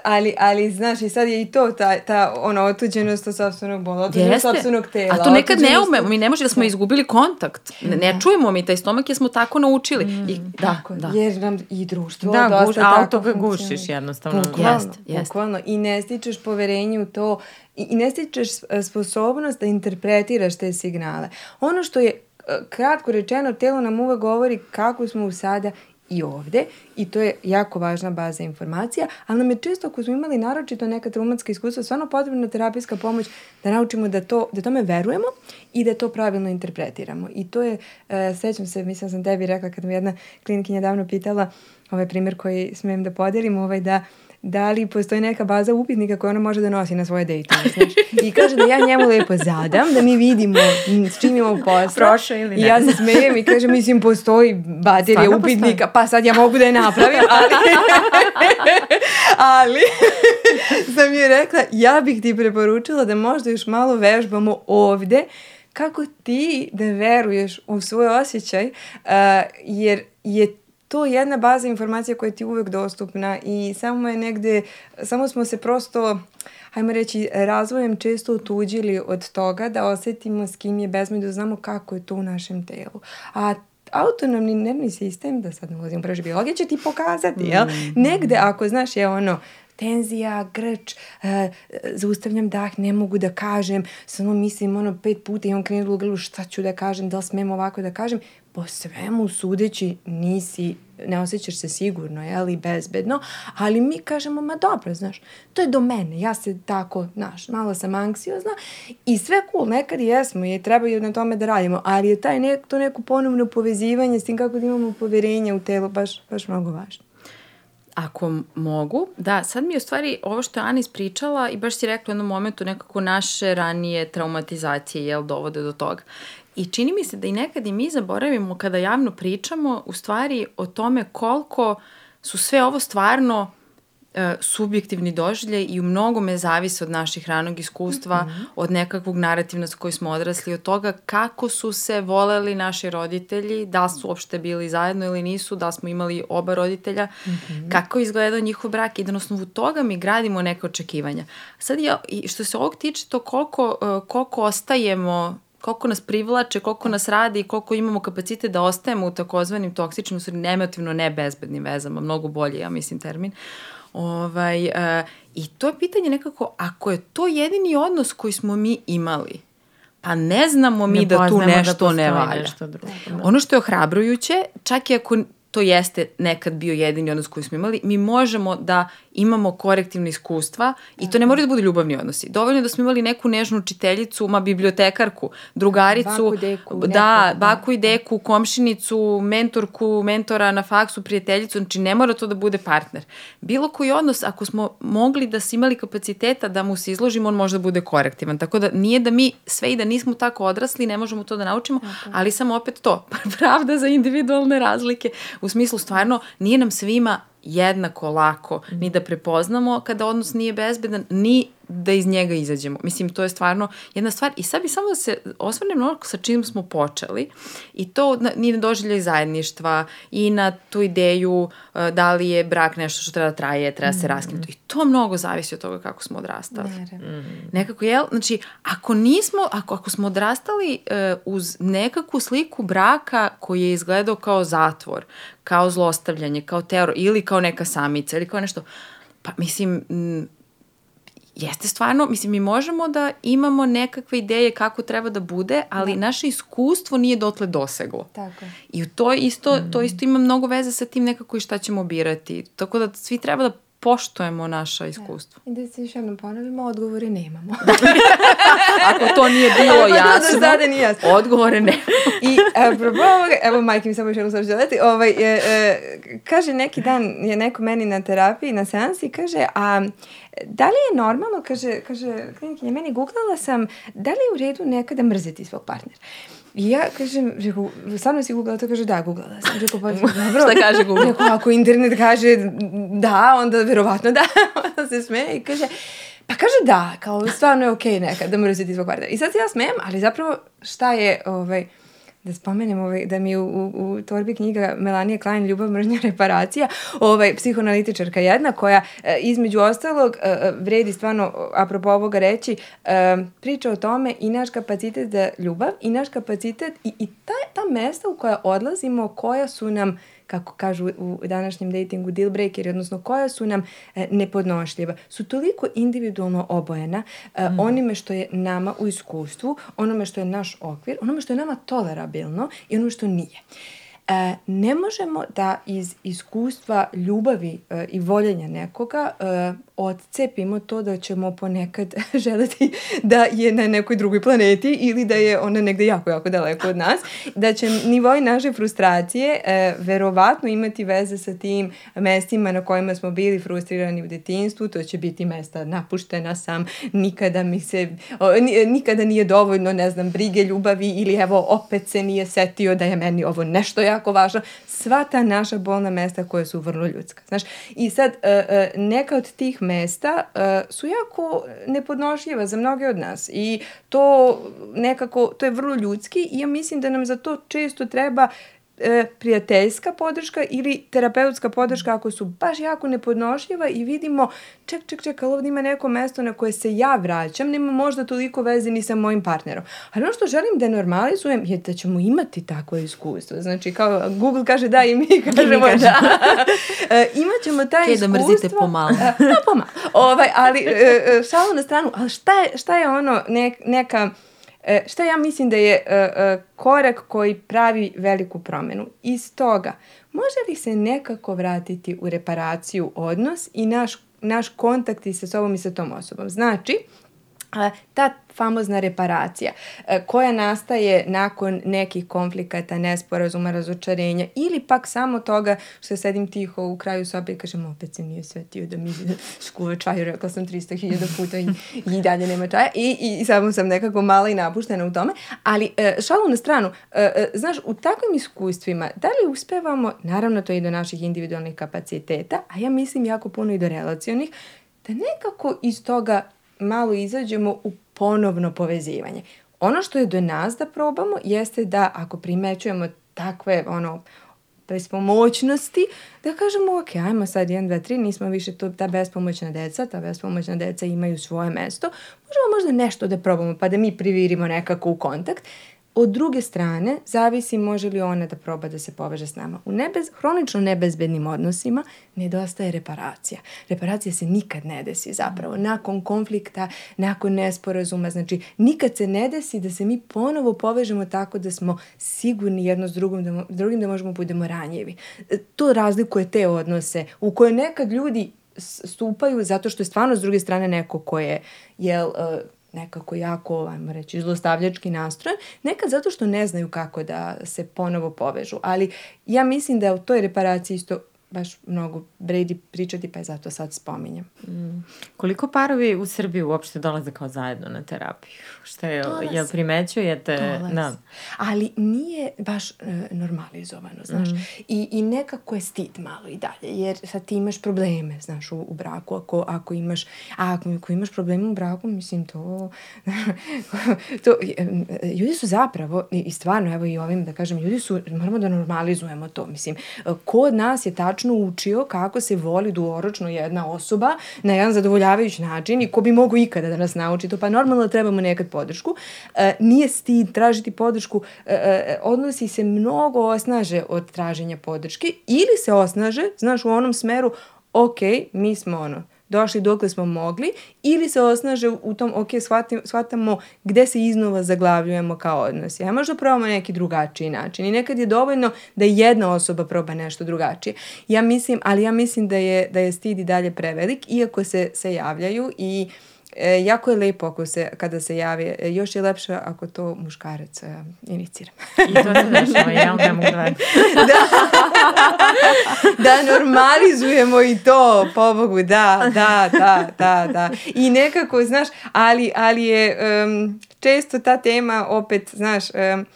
ali, ali, znaš, i sad je i to ta, ta ona otuđenost od sobstvenog bola, otuđenost od sobstvenog tela. A to nekad ne ume, mi ne može da smo izgubili kontakt. Ne, ne da. čujemo mi taj stomak jer smo tako naučili. Mm, I, da, tako, da. Jer nam i društvo da, dosta guš, auto ga gušiš jednostavno. Bukvalno, jest, jest. bukvalno. I ne stičeš poverenje u to i, ne stičeš sposobnost da interpretiraš te signale. Ono što je e, kratko rečeno, telo nam uvek govori kako smo u sada i ovde i to je jako važna baza informacija, ali nam je često ako smo imali naročito neka traumatska iskustva, stvarno potrebna terapijska pomoć da naučimo da, to, da tome verujemo i da to pravilno interpretiramo. I to je, e, sećam se, mislim da sam tebi rekla kad me jedna klinikinja davno pitala, ovaj primjer koji smem da podelim, ovaj da da li postoji neka baza upitnika koju ona može da nosi na svoje dejtove, znaš. I kaže da ja njemu lepo zadam, da mi vidimo s čim imamo posla. Prošao ili ne. I ja se smejem i kaže, mislim, postoji baterija Stvarno upitnika, postoji. pa sad ja mogu da je napravim, ali... *laughs* ali *laughs* sam joj rekla, ja bih ti preporučila da možda još malo vežbamo ovde, kako ti da veruješ u svoj osjećaj, uh, jer je to jedna baza informacija koja ti uvek dostupna i samo je negde, samo smo se prosto, hajmo reći, razvojem često otuđili od toga da osetimo s kim je bezmeđu, da znamo kako je to u našem telu. A autonomni nervni sistem, da sad ne ulazim u preže biologije, će ti pokazati, jel? Mm. Negde, ako znaš, je ono, tenzija, grč, uh, zaustavljam dah, ne mogu da kažem, samo mislim ono pet puta imam krenu u glavu šta ću da kažem, da li smem ovako da kažem, po svemu sudeći nisi, ne osjećaš se sigurno, jel, i bezbedno, ali mi kažemo, ma dobro, znaš, to je do mene, ja se tako, znaš, malo sam anksiozna i sve cool, nekad i jesmo i treba i na tome da radimo, ali je taj nek, to neko ponovno povezivanje s tim kako da imamo poverenje u telo baš, baš mnogo važno. Ako mogu, da, sad mi je u stvari ovo što je Ana ispričala i baš si rekla u jednom momentu nekako naše ranije traumatizacije, jel, dovode do toga. I čini mi se da i nekad i mi zaboravimo kada javno pričamo u stvari o tome koliko su sve ovo stvarno e, subjektivni doživljaj i u mnogome zavise od naših ranog iskustva, mm -hmm. od nekakvog narativna sa koji smo odrasli, od toga kako su se voleli naši roditelji, da su uopšte bili zajedno ili nisu, da smo imali oba roditelja, mm -hmm. kako je izgledao njihov brak i da na osnovu toga mi gradimo neke očekivanja. Sad ja, i što se ovog tiče, to koliko, e, koliko ostajemo koliko nas privlače, koliko nas radi i koliko imamo kapacite da ostajemo u takozvanim toksičnim, u stvari emotivno nebezbednim vezama, mnogo bolje, ja mislim, termin. Ovaj, uh, I to je pitanje nekako, ako je to jedini odnos koji smo mi imali, pa ne znamo mi ne da tu da nešto da ne valja. Nešto drugo, da. Ono što je ohrabrujuće, čak i ako to jeste nekad bio jedini odnos koji smo imali, mi možemo da imamo korektivne iskustva i to ne mora da bude ljubavni odnosi. Dovoljno je da smo imali neku nežnu učiteljicu, ma bibliotekarku, drugaricu, Baku, deku, da, da. baku i deku, komšinicu, mentorku, mentora na faksu, prijateljicu, znači ne mora to da bude partner. Bilo koji odnos, ako smo mogli da si imali kapaciteta da mu se izložimo, on može da bude korektivan. Tako da nije da mi sve i da nismo tako odrasli, ne možemo to da naučimo, ali samo opet to, *laughs* pravda za individualne razlike. U smislu stvarno nije nam svima jednako lako ni da prepoznamo kada odnos nije bezbedan, ni da iz njega izađemo. Mislim, to je stvarno jedna stvar. I sad bi samo da se osvrnem na ono sa čim smo počeli i to ni na doživljaj zajedništva i na tu ideju uh, da li je brak nešto što treba da traje, treba se raskinuti. I to mnogo zavisi od toga kako smo odrastali. Naravno. Nekako, jel? Znači, ako nismo, ako, ako smo odrastali uh, uz nekakvu sliku braka koji je izgledao kao zatvor, kao zlostavljanje, kao teror ili kao neka samica ili kao nešto, pa mislim, m, jeste stvarno, mislim, mi možemo da imamo nekakve ideje kako treba da bude, ali naše iskustvo nije dotle doseglo. Tako. I to isto, to isto ima mnogo veze sa tim nekako i šta ćemo birati. Tako da svi treba da poštujemo naša iskustva. I da se još jednom ponovimo, odgovore nemamo. *laughs* Ako to nije bilo Ako jasno, sada nije jasno. odgovore ne. I apropo ovoga, evo majke mi samo još jednu stvar ću dodati, ovaj, e, e, kaže neki dan je neko meni na terapiji, na seansi, kaže, a da li je normalno, kaže, kaže klinikinja, meni googlala sam, da li je u redu nekada mrzeti svog partnera? I ja kažem, rekao, stvarno si googlala to? Kaže, da, googlala sam. Rekao, pa *laughs* dobro. Šta kaže Google? Rekao, ako internet kaže da, onda verovatno da. *laughs* onda se smeje i kaže, pa kaže da, kao stvarno je okej nekad da mrziti svog partnera. I sad se ja smijem, ali zapravo šta je, ovaj, da spomenem ovaj, da mi u, u, u torbi knjiga Melanije Klein Ljubav, mržnja, reparacija, ovaj, psihoanalitičarka jedna koja e, između ostalog e, e, vredi stvarno, apropo ovoga reći, priča o tome i naš kapacitet za ljubav i naš kapacitet i, i ta, ta mesta u koja odlazimo, koja su nam kako kažu u današnjem datingu deal breakeri, odnosno koja su nam e, nepodnošljiva, su toliko individualno obojena e, onime što je nama u iskustvu, onome što je naš okvir, onome što je nama tolerabilno i onome što nije. E, ne možemo da iz iskustva ljubavi e, i voljenja nekoga e, odcepimo to da ćemo ponekad *laughs* želeti da je na nekoj drugoj planeti ili da je ona negde jako, jako daleko od nas, da će nivoj naše frustracije e, verovatno imati veze sa tim mestima na kojima smo bili frustrirani u detinstvu, to će biti mesta napuštena sam, nikada mi se, o, ni- nikada nije dovoljno, ne znam, brige, ljubavi ili evo opet se nije setio da je meni ovo nešto jako važno. Sva ta naša bolna mesta koja su vrlo ljudska. Znaš, i sad e, e, neka od tih mesta e, su jako nepodnošljiva za mnoge od nas i to nekako, to je vrlo ljudski i ja mislim da nam za to često treba e, prijateljska podrška ili terapeutska podrška ako su baš jako nepodnošljiva i vidimo ček, ček, ček, ali ovdje ima neko mesto na koje se ja vraćam, nema možda toliko veze ni sa mojim partnerom. Ali ono što želim da normalizujem je da ćemo imati takvo iskustvo. Znači, kao Google kaže da i mi *laughs* kažemo da. e, imaćemo taj Okej, da iskustvo. mrzite pomalo. E, pa pomalo. Ovaj, ali, e, e, šalu na stranu, ali šta je, šta je ono nek, neka... E, šta ja mislim da je e, e, korak koji pravi veliku promenu? Iz toga, može li se nekako vratiti u reparaciju odnos i naš, naš kontakt i sa sobom i sa tom osobom? Znači, ta famozna reparacija e, koja nastaje nakon nekih konflikata, nesporazuma, razočarenja ili pak samo toga što sedim tiho u kraju sobe i kažem opet se nije svetio da mi *laughs* skuva čaju, rekla sam 300.000 puta i, i dalje nema čaja i, i, i samo sam nekako mala i napuštena u tome, ali e, šalu na stranu, e, znaš, u takvim iskustvima, da li uspevamo, naravno to je i do naših individualnih kapaciteta, a ja mislim jako puno i do relacionih, da nekako iz toga malo izađemo u ponovno povezivanje. Ono što je do nas da probamo jeste da ako primećujemo takve ono bespomoćnosti, da kažemo, ok, ajmo sad 1, 2, 3, nismo više tu, ta bespomoćna deca, ta bespomoćna deca imaju svoje mesto, možemo možda nešto da probamo, pa da mi privirimo nekako u kontakt. Od druge strane, zavisi može li ona da proba da se poveže s nama. U nebez, hronično nebezbednim odnosima nedostaje reparacija. Reparacija se nikad ne desi zapravo. Nakon konflikta, nakon nesporazuma, znači nikad se ne desi da se mi ponovo povežemo tako da smo sigurni jedno s drugim da, drugim da možemo budemo ranjivi. E, To razlikuje te odnose u koje nekad ljudi stupaju zato što je stvarno s druge strane neko ko je, jel, uh, nekako jako, ajmo reći, zlostavljački nastrojen, nekad zato što ne znaju kako da se ponovo povežu. Ali ja mislim da u toj reparaciji isto baš mnogo vredi pričati, pa je zato sad spominjem. Mm. Koliko parovi u Srbiji uopšte dolaze kao zajedno na terapiju? Šta je, Dolaz. jel primećujete? Dolaz. Da. Ali nije baš e, normalizovano, znaš. Mm. I, I nekako je stid malo i dalje, jer sad ti imaš probleme, znaš, u, u braku. Ako, ako imaš, a ako, ako imaš probleme u braku, mislim, to... *laughs* to e, ljudi su zapravo, i, i stvarno, evo i ovim da kažem, ljudi su, moramo da normalizujemo to, mislim. Ko od nas je tačno tačno učio kako se voli duoročno jedna osoba na jedan zadovoljavajući način i ko bi mogu ikada da nas nauči to, pa normalno da trebamo nekad podršku. E, nije stid tražiti podršku, e, e, odnosi se mnogo osnaže od traženja podrške ili se osnaže, znaš, u onom smeru, ok, mi smo ono, došli dokle smo mogli ili se osnaže u tom, ok, shvatim, shvatamo gde se iznova zaglavljujemo kao odnos. Ja možda probamo neki drugačiji način i nekad je dovoljno da jedna osoba proba nešto drugačije. Ja mislim, ali ja mislim da je, da je stid i dalje prevelik, iako se, se javljaju i E, jako je lepo ako se, kada se javi, e, još je lepše ako to muškarac e, inicira. I to se dešava, ja ne mogu da... *laughs* da. *laughs* da normalizujemo i to, pobogu, da, da, da, da, da. I nekako, znaš, ali, ali je um, često ta tema opet, znaš, um,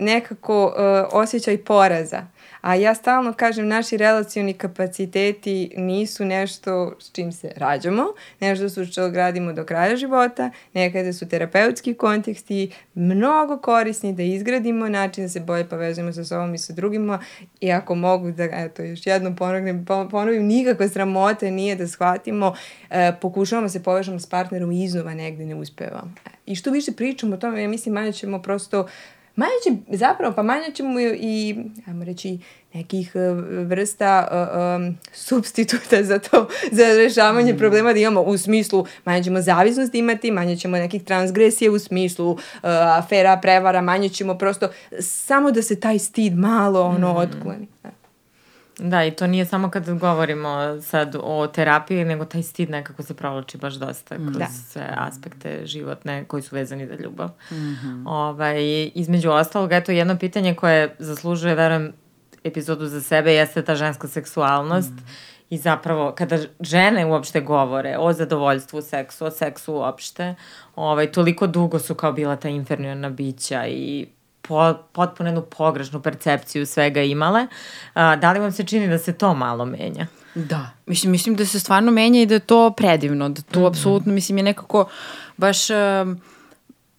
nekako uh, osjećaj poraza A ja stalno kažem, naši relacioni kapaciteti nisu nešto s čim se rađamo, nešto su što gradimo do kraja života, nekada su terapeutski konteksti mnogo korisni da izgradimo način da se bolje povezujemo sa sobom i sa drugima i ako mogu da, eto, još jednom ponovim, ponovim, nikakva sramota nije da shvatimo, e, pokušavamo se povežemo s partnerom i iznova negde ne uspevamo. E, I što više pričamo o tome, ja mislim, manje ćemo prosto manje će, zapravo, pa manje ćemo i, ajmo reći, nekih e, vrsta uh, um, substituta za to, za rešavanje mm. problema da imamo u smislu manje ćemo zavisnost imati, manje ćemo nekih transgresije u smislu uh, afera, prevara, manje ćemo prosto samo da se taj stid malo ono mm. otkloni. Da. Da, i to nije samo kad govorimo sad o terapiji, nego taj stid nekako se provlači baš dosta mm. kroz da. sve aspekte životne koji su vezani za ljubav. Mm -hmm. ovaj, između ostalog, eto jedno pitanje koje zaslužuje, verujem, epizodu za sebe jeste ta ženska seksualnost mm. i zapravo kada žene uopšte govore o zadovoljstvu seksu, o seksu uopšte, ovaj, toliko dugo su kao bila ta inferiorna bića i po, potpuno jednu pogrešnu percepciju svega imale. A, da li vam se čini da se to malo menja? Da, mislim, mislim da se stvarno menja i da je to predivno, da to mm -hmm. apsolutno, mislim, je nekako baš... Uh,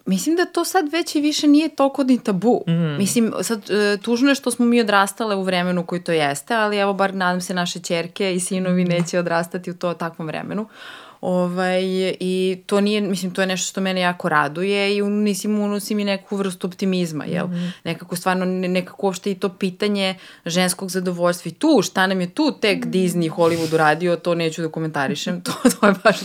Mislim da to sad već i više nije toliko ni tabu. Mm. Mislim, sad, e, tužno je što smo mi odrastale u vremenu koji to jeste, ali evo, bar nadam se naše čerke i sinovi mm. neće odrastati u to takvom vremenu. Ovaj, I to nije, mislim, to je nešto što mene jako raduje i mislim, unosi mi neku vrstu optimizma, jel? Mm -hmm. Nekako stvarno, nekako uopšte i to pitanje ženskog zadovoljstva i tu, šta nam je tu tek mm -hmm. Disney, Hollywood uradio, to neću da komentarišem, *laughs* to, to je baš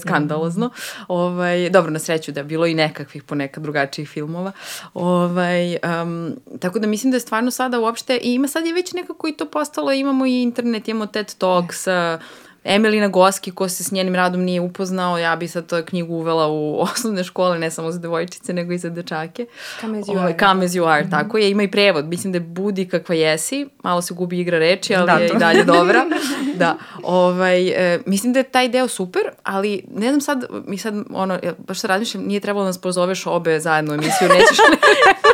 skandalozno. Ovaj, dobro, na sreću da je bilo i nekakvih ponekad drugačijih filmova. Ovaj, um, tako da mislim da je stvarno sada uopšte, i ima sad je već nekako i to postalo, imamo i internet, imamo TED Talks, uh, Emilina Goski, ko se s njenim radom nije upoznao, ja bi sad to knjigu uvela u *laughs* osnovne škole, ne samo za devojčice, nego i za dečake. Come as you are. Come as you are, mm -hmm. tako je. Ima i prevod. Mislim da je budi kakva jesi, malo se gubi igra reči, ali da, je i dalje *laughs* dobra. da. Ovaj, e, mislim da je taj deo super, ali ne znam sad, mi sad, ono, baš sad razmišljam, nije trebalo da nas pozoveš obe zajedno u emisiju, nećeš, ne,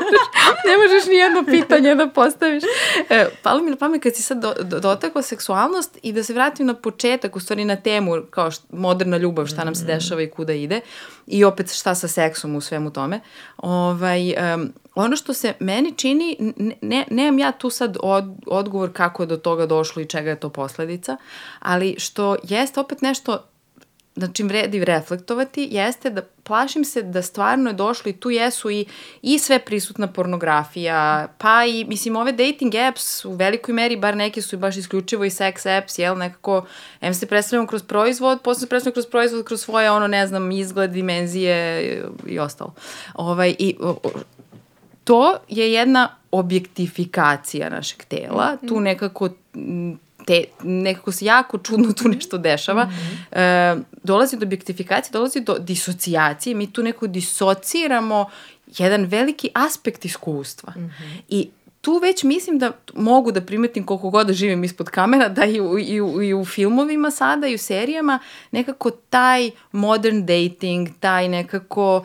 *laughs* ne možeš ni jedno pitanje da postaviš. E, palo mi na pamet kad si sad do, do, dotakla seksualnost i da se vratim na početak, u stvari na temu kao št, moderna ljubav, šta nam se mm-hmm. dešava i kuda ide i opet šta sa seksom u svemu tome. Ovaj, um, ono što se meni čini, ne, nemam ja tu sad od, odgovor kako je do toga došlo i čega je to posledica, ali što jeste opet nešto na čim vredi reflektovati jeste da plašim se da stvarno je došlo i tu jesu i, i sve prisutna pornografija, pa i, mislim, ove dating apps u velikoj meri, bar neki su i baš isključivo i sex apps, jel, nekako, em se predstavljamo kroz proizvod, posle se predstavljamo kroz proizvod, kroz svoje, ono, ne znam, izgled, dimenzije i ostalo. Ovaj, I to je jedna objektifikacija našeg tela, tu nekako te, nekako se jako čudno tu nešto dešava, mm -hmm. e, dolazi do objektifikacije, dolazi do disocijacije, mi tu neko disociramo jedan veliki aspekt iskustva. Mm -hmm. I tu već mislim da mogu da primetim koliko god da živim ispod kamera, da i u, i u, i u filmovima sada i u serijama nekako taj modern dating, taj nekako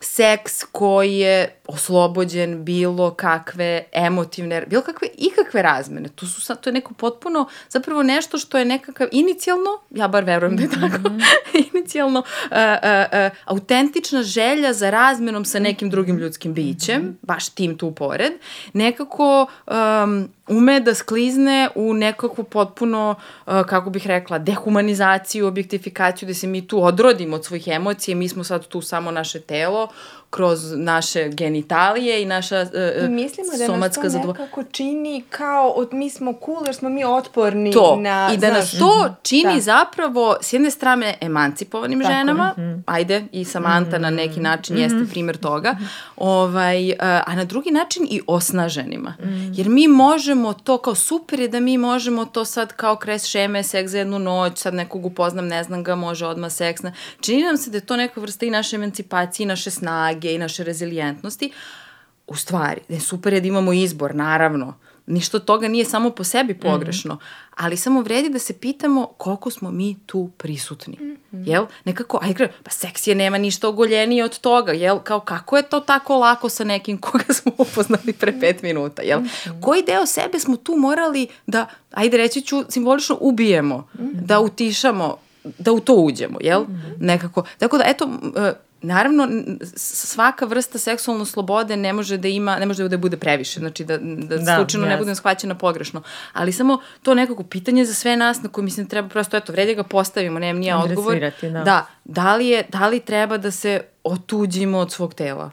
seks koji je oslobođen bilo kakve emotivne, bilo kakve ikakve razmene. To, su, to je neko potpuno, zapravo nešto što je nekakav inicijalno, ja bar verujem da je tako, mm *laughs* -hmm. inicijalno uh, uh, uh, autentična želja za razmenom sa nekim drugim ljudskim bićem, mm -hmm. baš tim tu pored, nekako um, ume da sklizne u nekakvu potpuno, uh, kako bih rekla, dehumanizaciju, objektifikaciju, da se mi tu odrodimo od svojih emocija, mi smo sad tu samo naše telo, kroz naše genitalije i naša uh, Mislimo da somatska nas to zadovo... nekako čini kao od, mi smo cool jer smo mi otporni to. na... I da nas znaš, to čini da. zapravo s jedne strane emancipovanim Tako ženama, ajde i Samantha na neki način jeste primer toga, ovaj, uh, a na drugi način i osnaženima. Jer mi možemo to kao super je da mi možemo to sad kao kres šeme, seks za jednu noć, sad nekog upoznam, ne znam ga, može odmah seks. Na... Čini nam se da je to neka vrsta i naše emancipacije, i naše snage, i naše rezilijentnosti. U stvari, super je da imamo izbor, naravno. Ništa od toga nije samo po sebi pogrešno, mm -hmm. ali samo vredi da se pitamo koliko smo mi tu prisutni. Mm -hmm. Jel? Nekako, aj pa seksije nema ništa ogoljenije od toga, jel? Kao kako je to tako lako sa nekim *laughs* koga smo upoznali pre pet minuta, jel? Mm -hmm. Koji deo sebe smo tu morali da, ajde reći ću, simbolično ubijemo, mm -hmm. da utišamo, da u to uđemo, jel? Mm -hmm. Nekako. Tako da, eto, naravno svaka vrsta seksualne slobode ne može da ima ne može da bude previše znači da da, da slučajno yes. ne budem shvaćena pogrešno ali samo to nekako pitanje za sve nas na koje mislim da treba prosto eto vredi da ga postavimo nemam nija odgovor da. da da li je da li treba da se otuđimo od svog tela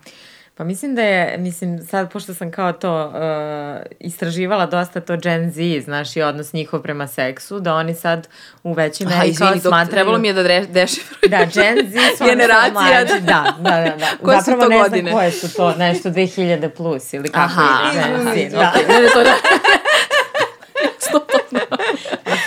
Pa mislim da je, mislim, sad pošto sam kao to uh, istraživala dosta to Gen Z, znaš, i odnos njihov prema seksu, da oni sad u većoj meri izvini, kao smatraju... trebalo mi je da dešifrujem. Da, Gen Z *laughs* su Generacija. mlađi, da, da, da. da. *laughs* Koje Zapravo su to ne godine? znam koje su to, nešto 2000 plus ili kako Aha, ide Gen. Z. Da. Ne, ne, to da. *laughs*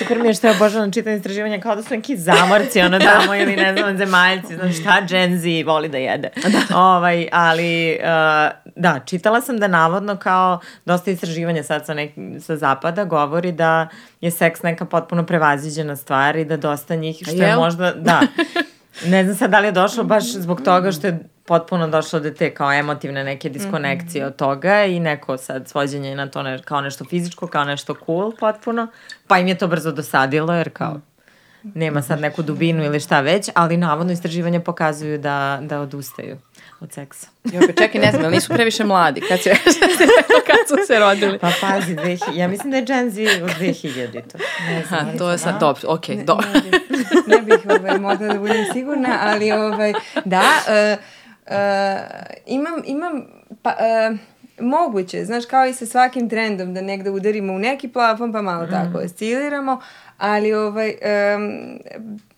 Super mi je što je obožavam čitanje istraživanja kao da su neki zamorci, ono *laughs* tamo ili ne znam, zemaljci, znaš šta Gen Z voli da jede. Da. Ovaj, ali, uh, da, čitala sam da navodno kao dosta istraživanja sad sa, nek, sa zapada govori da je seks neka potpuno prevaziđena stvar i da dosta njih, što je Jel? možda, da, *laughs* ne znam sad da li je došlo baš zbog toga što je potpuno došlo do te kao emotivne neke diskonekcije od toga i neko sad svođenje na to ne, kao nešto fizičko, kao nešto cool potpuno, pa im je to brzo dosadilo jer kao nema sad neku dubinu ili šta već, ali navodno istraživanja pokazuju da, da odustaju od seksa. Jo, pa čekaj, ne znam, ali nisu previše mladi kad, se, *laughs* kad su se rodili. Pa pazi, 2000, ja mislim da je Gen Z od 2000 to. Ne znam, Aha, to je sad, dobro, okej, okay, dobro. Ne, bih, ne bih ovaj, mogla da budem sigurna, ali ovaj, da, uh, uh, imam, imam, pa, uh, moguće, znaš, kao i sa svakim trendom da negde udarimo u neki plafon pa malo mm. tako osciliramo, ali ovaj, um,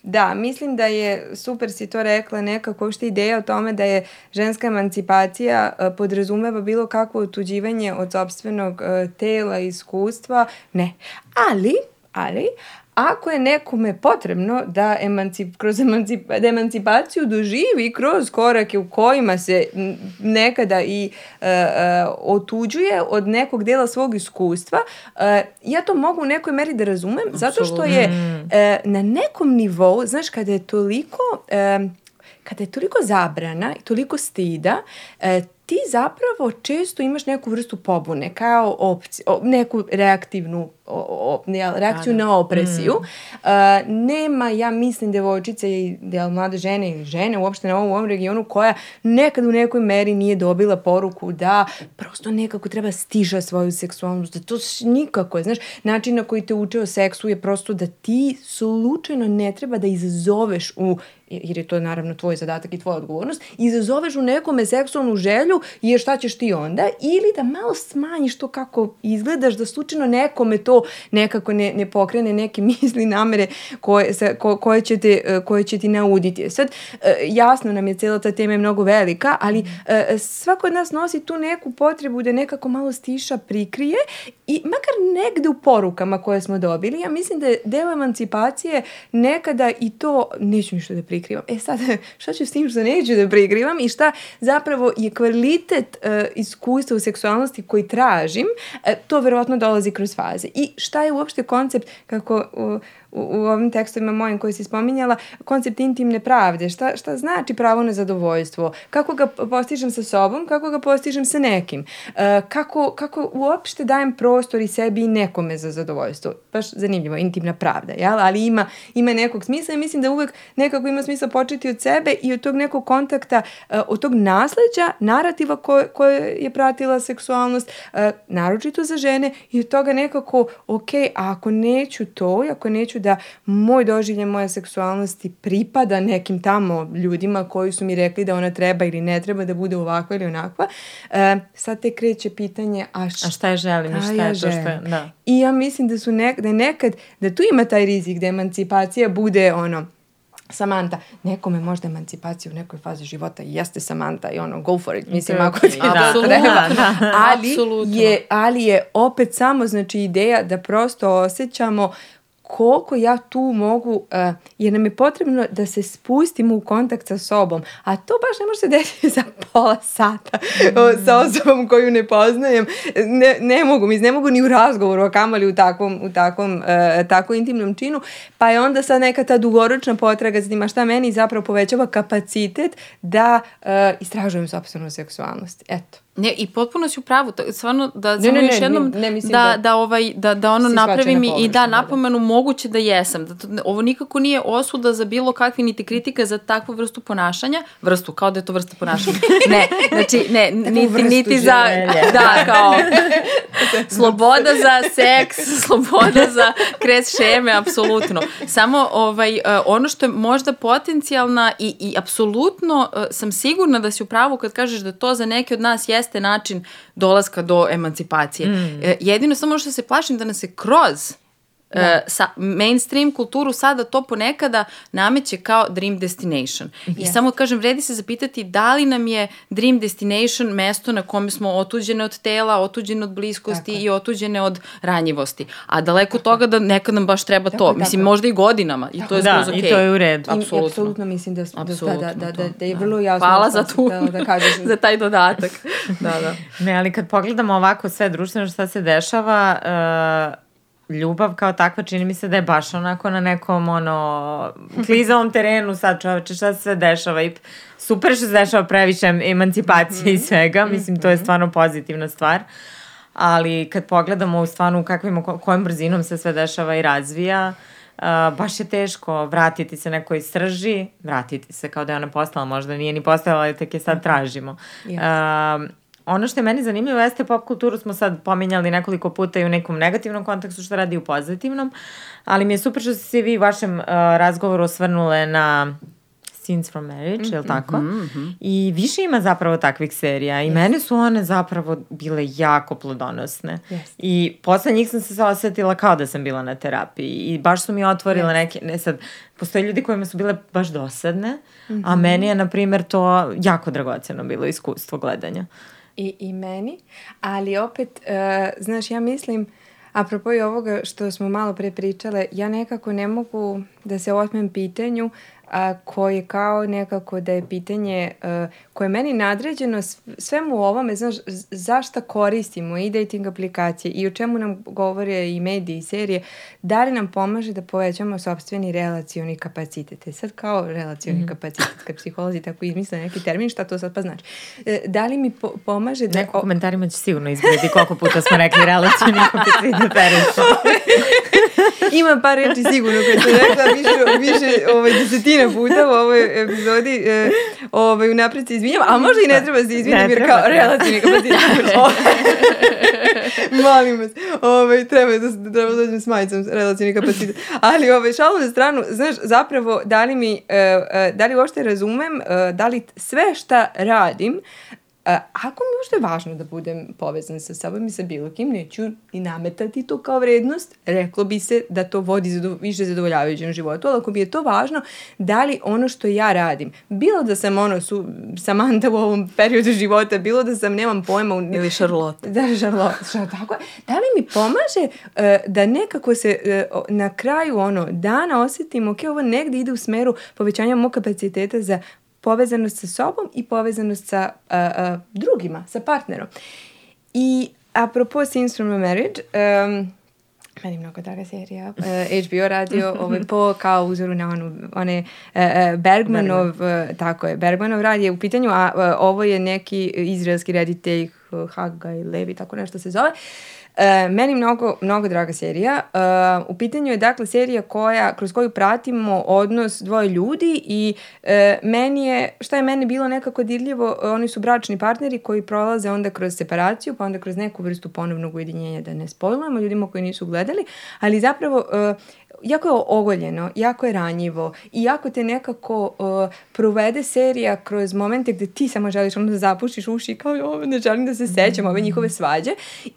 da, mislim da je, super si to rekla, nekako uopšte ideja o tome da je ženska emancipacija uh, podrazumeva bilo kakvo otuđivanje od sobstvenog uh, tela i iskustva, ne. Ali, ali, ako je nekome potrebno da emancip, kroz emancip, da emancipaciju doživi kroz korake u kojima se nekada i uh, uh, otuđuje od nekog dela svog iskustva, uh, ja to mogu u nekoj meri da razumem, zato što je uh, na nekom nivou, znaš, kada je toliko... Uh, kada je toliko zabrana i toliko stida, e, ti zapravo često imaš neku vrstu pobune, kao opci, o, neku reaktivnu o, o, reakciju na opresiju. Mm. Uh, nema, ja mislim, devojčice i del mlade žene ili žene uopšte na ovom, ovom regionu koja nekad u nekoj meri nije dobila poruku da prosto nekako treba stiža svoju seksualnost, da to nikako je, znaš, način na koji te uče o seksu je prosto da ti slučajno ne treba da izazoveš u jer je to naravno tvoj zadatak i tvoja odgovornost, izazoveš u nekome seksualnu želju jer šta ćeš ti onda? Ili da malo smanjiš to kako izgledaš, da slučajno nekome to nekako ne, ne pokrene neke *laughs* misli, namere koje, sa, ko, koje, će te, e, koje će ti nauditi. Sad, e, jasno nam je cijela ta tema je mnogo velika, ali e, svako od nas nosi tu neku potrebu da nekako malo stiša prikrije i makar negde u porukama koje smo dobili, ja mislim da je deo emancipacije nekada i to, neću ništa da prikrivam. E sad, *laughs* šta ću s tim što neću da prikrivam i šta zapravo je kvalitet uh, iskustva u seksualnosti koji tražim, uh, to verovatno dolazi kroz faze. I šta je uopšte koncept, kako u, u ovim tekstovima mojim koje si spominjala, koncept intimne pravde, šta, šta znači pravo na zadovoljstvo, kako ga postižem sa sobom, kako ga postižem sa nekim, uh, kako, kako uopšte dajem prostor i sebi i nekome za zadovoljstvo. Baš zanimljivo, intimna pravda, jel? ali ima, ima nekog smisla i mislim da uvek nekako ima smisla početi od sebe i od tog nekog kontakta, uh, od tog nasleđa, narativa koje, koje je pratila seksualnost, uh, naročito za žene i od toga nekako, ok, a ako neću to, ako neću da moj doživlje moje seksualnosti pripada nekim tamo ljudima koji su mi rekli da ona treba ili ne treba da bude ovakva ili onakva, e, sad te kreće pitanje a, š, a šta je želim i šta ja je to što je, da. I ja mislim da su nek, da nekad, da tu ima taj rizik da emancipacija bude ono, Samanta, nekome možda emancipacija u nekoj fazi života jeste Samanta i ono, go for it, mislim, ako ti da, treba. Da, da. Ali, je, ali je opet samo, znači, ideja da prosto osjećamo koliko ja tu mogu, uh, jer nam je potrebno da se spustimo u kontakt sa sobom, a to baš ne može se desiti za pola sata mm. sa osobom koju ne poznajem. Ne, ne mogu, mi ne mogu ni u razgovoru, a kamali u takvom, u takvom uh, tako intimnom činu, pa je onda sad neka ta dugoročna potraga za tim, a šta meni zapravo povećava kapacitet da uh, istražujem sobstvenu seksualnost. Eto. Ne, i potpuno si u pravu, stvarno da ne, ne, ne, još jednom ne, ne, da, da, da, ovaj, da, da ono napravim i da, da napomenu da. moguće da jesam. Da to, ovo nikako nije osuda za bilo kakve niti kritika za takvu vrstu ponašanja, vrstu, kao da je to vrsta ponašanja. *laughs* ne, znači, ne, niti, niti za, da, kao, *laughs* sloboda za seks, *laughs* sloboda za kres šeme, apsolutno. Samo ovaj, e, ono što je možda potencijalna i, i apsolutno e, sam sigurna da si u pravu kad kažeš da to za neke od nas jeste jeste način dolaska do emancipacije. Mm. E, jedino samo što se plašim da nas se kroz Da. Uh, sa, mainstream kulturu sada to ponekada nameće kao dream destination. Yes. I samo kažem, vredi se zapitati da li nam je dream destination mesto na kome smo otuđene od tela, otuđene od bliskosti tako. i otuđene od ranjivosti. A daleko tako. toga da nekad nam baš treba tako, to. Mislim, možda i godinama. I tako. to je da, okay. i to je u redu. Apsolutno. I, apsolutno mislim da, da, da, da, da, da je vrlo jasno. Hvala za tu, da, da kažeš. *laughs* za taj dodatak. *laughs* da, da. Ne, ali kad pogledamo ovako sve društveno šta se dešava, uh, ljubav kao takva čini mi se da je baš onako na nekom ono klizavom terenu sad čoveče šta se sve dešava i super što se dešava previše emancipacije mm -hmm. i svega, mislim to je mhm. stvarno pozitivna stvar ali kad pogledamo u stvarno kakvim, kojom brzinom se sve dešava i razvija, uh, baš je teško vratiti se nekoj srži, vratiti se kao da je ona postala, možda nije ni postala, ali tek je sad tražimo. Yes. Uh, ono što je meni zanimljivo jeste pop kulturu smo sad pominjali nekoliko puta i u nekom negativnom kontekstu što radi u pozitivnom, ali mi je super što ste se vi u vašem uh, razgovoru osvrnule na Scenes from Marriage, mm -hmm. je li tako? Mm -hmm. I više ima zapravo takvih serija i yes. mene su one zapravo bile jako plodonosne. Yes. I posle njih sam se osetila kao da sam bila na terapiji i baš su mi otvorile yes. neke, ne sad, postoje ljudi kojima su bile baš dosadne, mm -hmm. a meni je, na primer, to jako dragoceno bilo iskustvo gledanja i, i meni, ali opet, uh, znaš, ja mislim, apropo i ovoga što smo malo pre pričale, ja nekako ne mogu da se otmem pitanju a, koje kao nekako da je pitanje a, koje je meni nadređeno svemu ovome, znaš, zašta koristimo i dating aplikacije i o čemu nam govore i mediji i serije, da li nam pomaže da povećamo sobstveni relacioni kapacitet. E sad kao relacioni mm. kapacitet, kad psiholozi tako izmisle neki termin, šta to sad pa znači? E, da li mi po pomaže da... Neko komentarima će sigurno izgledati koliko puta smo rekli relacioni kapacitet. *laughs* Ima par reči sigurno koje sam rekla više, više ovaj, desetina puta u ovoj epizodi. E, ovaj, unapred se izvinjam, a možda i ne treba se izvinjam jer kao relativni kapacitet. *laughs* *laughs* Molim vas, ovaj, treba da, treba da dođem s majicom relativni kapacitet. Ali ovaj, šalu na stranu, znaš, zapravo, da li mi, uh, uh, da li uopšte razumem, uh, da li sve šta radim ako mi ušte je važno da budem povezan sa sobom i sa bilo kim, neću i nametati to kao vrednost. Reklo bi se da to vodi zado, više zadovoljavajućem životu, ali ako mi je to važno, da li ono što ja radim, bilo da sam ono su, Samanta u ovom periodu života, bilo da sam, nemam pojma. U, Ili Charlotte. Da, Charlotte, šta tako je. Da li mi pomaže uh, da nekako se uh, na kraju ono dana osetim, ok, ovo negde ide u smeru povećanja mog kapaciteta za povezanost sa sobom i povezanost sa uh, uh, drugima, sa partnerom. I apropo Scenes from a Marriage, um, meni mnogo draga serija, uh, HBO radio *laughs* ovaj, po kao uzoru na onu, one uh, Bergmanov, uh, tako je, Bergmanov rad je u pitanju, a uh, ovo je neki izraelski reditelj Haga i Levi, tako nešto se zove. Uh, E, meni mnogo, mnogo draga serija. E, u pitanju je dakle serija koja, kroz koju pratimo odnos dvoje ljudi i e, meni je, šta je meni bilo nekako dirljivo, oni su bračni partneri koji prolaze onda kroz separaciju, pa onda kroz neku vrstu ponovnog ujedinjenja, da ne spojlujemo ljudima koji nisu gledali, ali zapravo e, jako je ogoljeno, jako je ranjivo i jako te nekako uh, provede serija kroz momente gde ti samo želiš ono da zapušiš uši kao ovo ne želim da se sećam ove njihove svađe.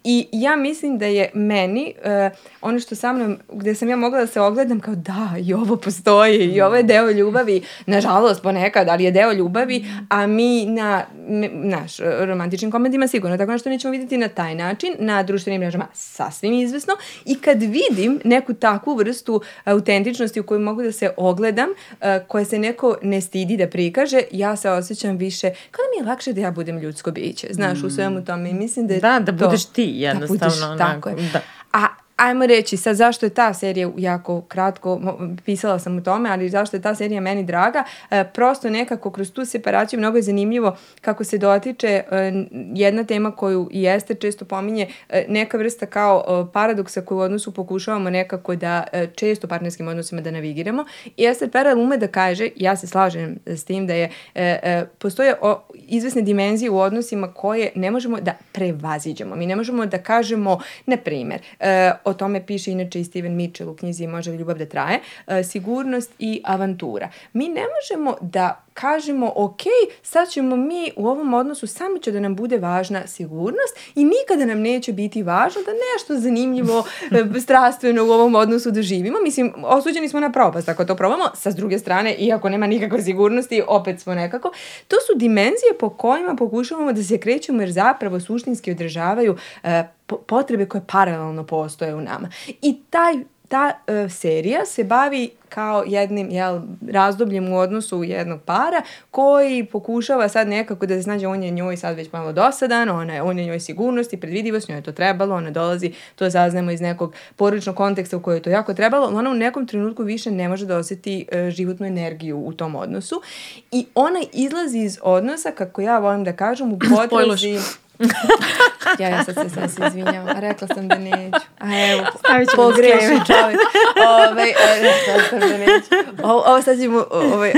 I ja mislim da je meni uh, ono što sa mnom, gde sam ja mogla da se ogledam kao da i ovo postoji i ovo je deo ljubavi, nažalost ponekad, ali je deo ljubavi, a mi na naš romantičnim komedijima sigurno, tako što nećemo videti na taj način, na društvenim mrežama sasvim izvesno i kad vidim neku takvu vrstu vrstu autentičnosti u kojoj mogu da se ogledam, koje se neko ne stidi da prikaže, ja se osjećam više, kao da mi je lakše da ja budem ljudsko biće, znaš, u svemu tome i mislim da je Da, da budeš ti jednostavno. Da budeš, tako je. Da. A ajmo reći sad zašto je ta serija jako kratko, pisala sam o tome, ali zašto je ta serija meni draga, e, prosto nekako kroz tu separaciju mnogo je zanimljivo kako se dotiče e, jedna tema koju i Ester često pominje, e, neka vrsta kao e, paradoksa koju u odnosu pokušavamo nekako da e, često partnerskim odnosima da navigiramo i Ester Perel ume da kaže, ja se slažem s tim da je, e, e, postoje o, izvesne dimenzije u odnosima koje ne možemo da prevaziđemo. Mi ne možemo da kažemo, na primer, e, o tome piše inače i Steven Mitchell u knjizi Može li ljubav da traje, e, sigurnost i avantura. Mi ne možemo da kažemo, ok, sad ćemo mi u ovom odnosu, samo će da nam bude važna sigurnost i nikada nam neće biti važno da nešto zanimljivo, *laughs* e, strastveno u ovom odnosu doživimo. Mislim, osuđeni smo na propast ako to probamo. Sa druge strane, iako nema nikakve sigurnosti, opet smo nekako. To su dimenzije po kojima pokušavamo da se krećemo jer zapravo suštinski održavaju uh, potrebe koje paralelno postoje u nama. I taj ta uh, serija se bavi kao jednim jel, razdobljem u odnosu jednog para koji pokušava sad nekako da se snađe, on je njoj sad već malo dosadan, ona je, on je njoj sigurnost i predvidivost, njoj je to trebalo, ona dolazi, to saznamo iz nekog porodičnog konteksta u kojoj je to jako trebalo, ona u nekom trenutku više ne može da oseti uh, životnu energiju u tom odnosu i ona izlazi iz odnosa, kako ja volim da kažem, u potrazi... ja, ja sad se sad se izvinjam. A rekla sam da neću. A evo, pogreši čovjek. Ove, rekla sam da neću. Ovo, ovo sad ćemo ove,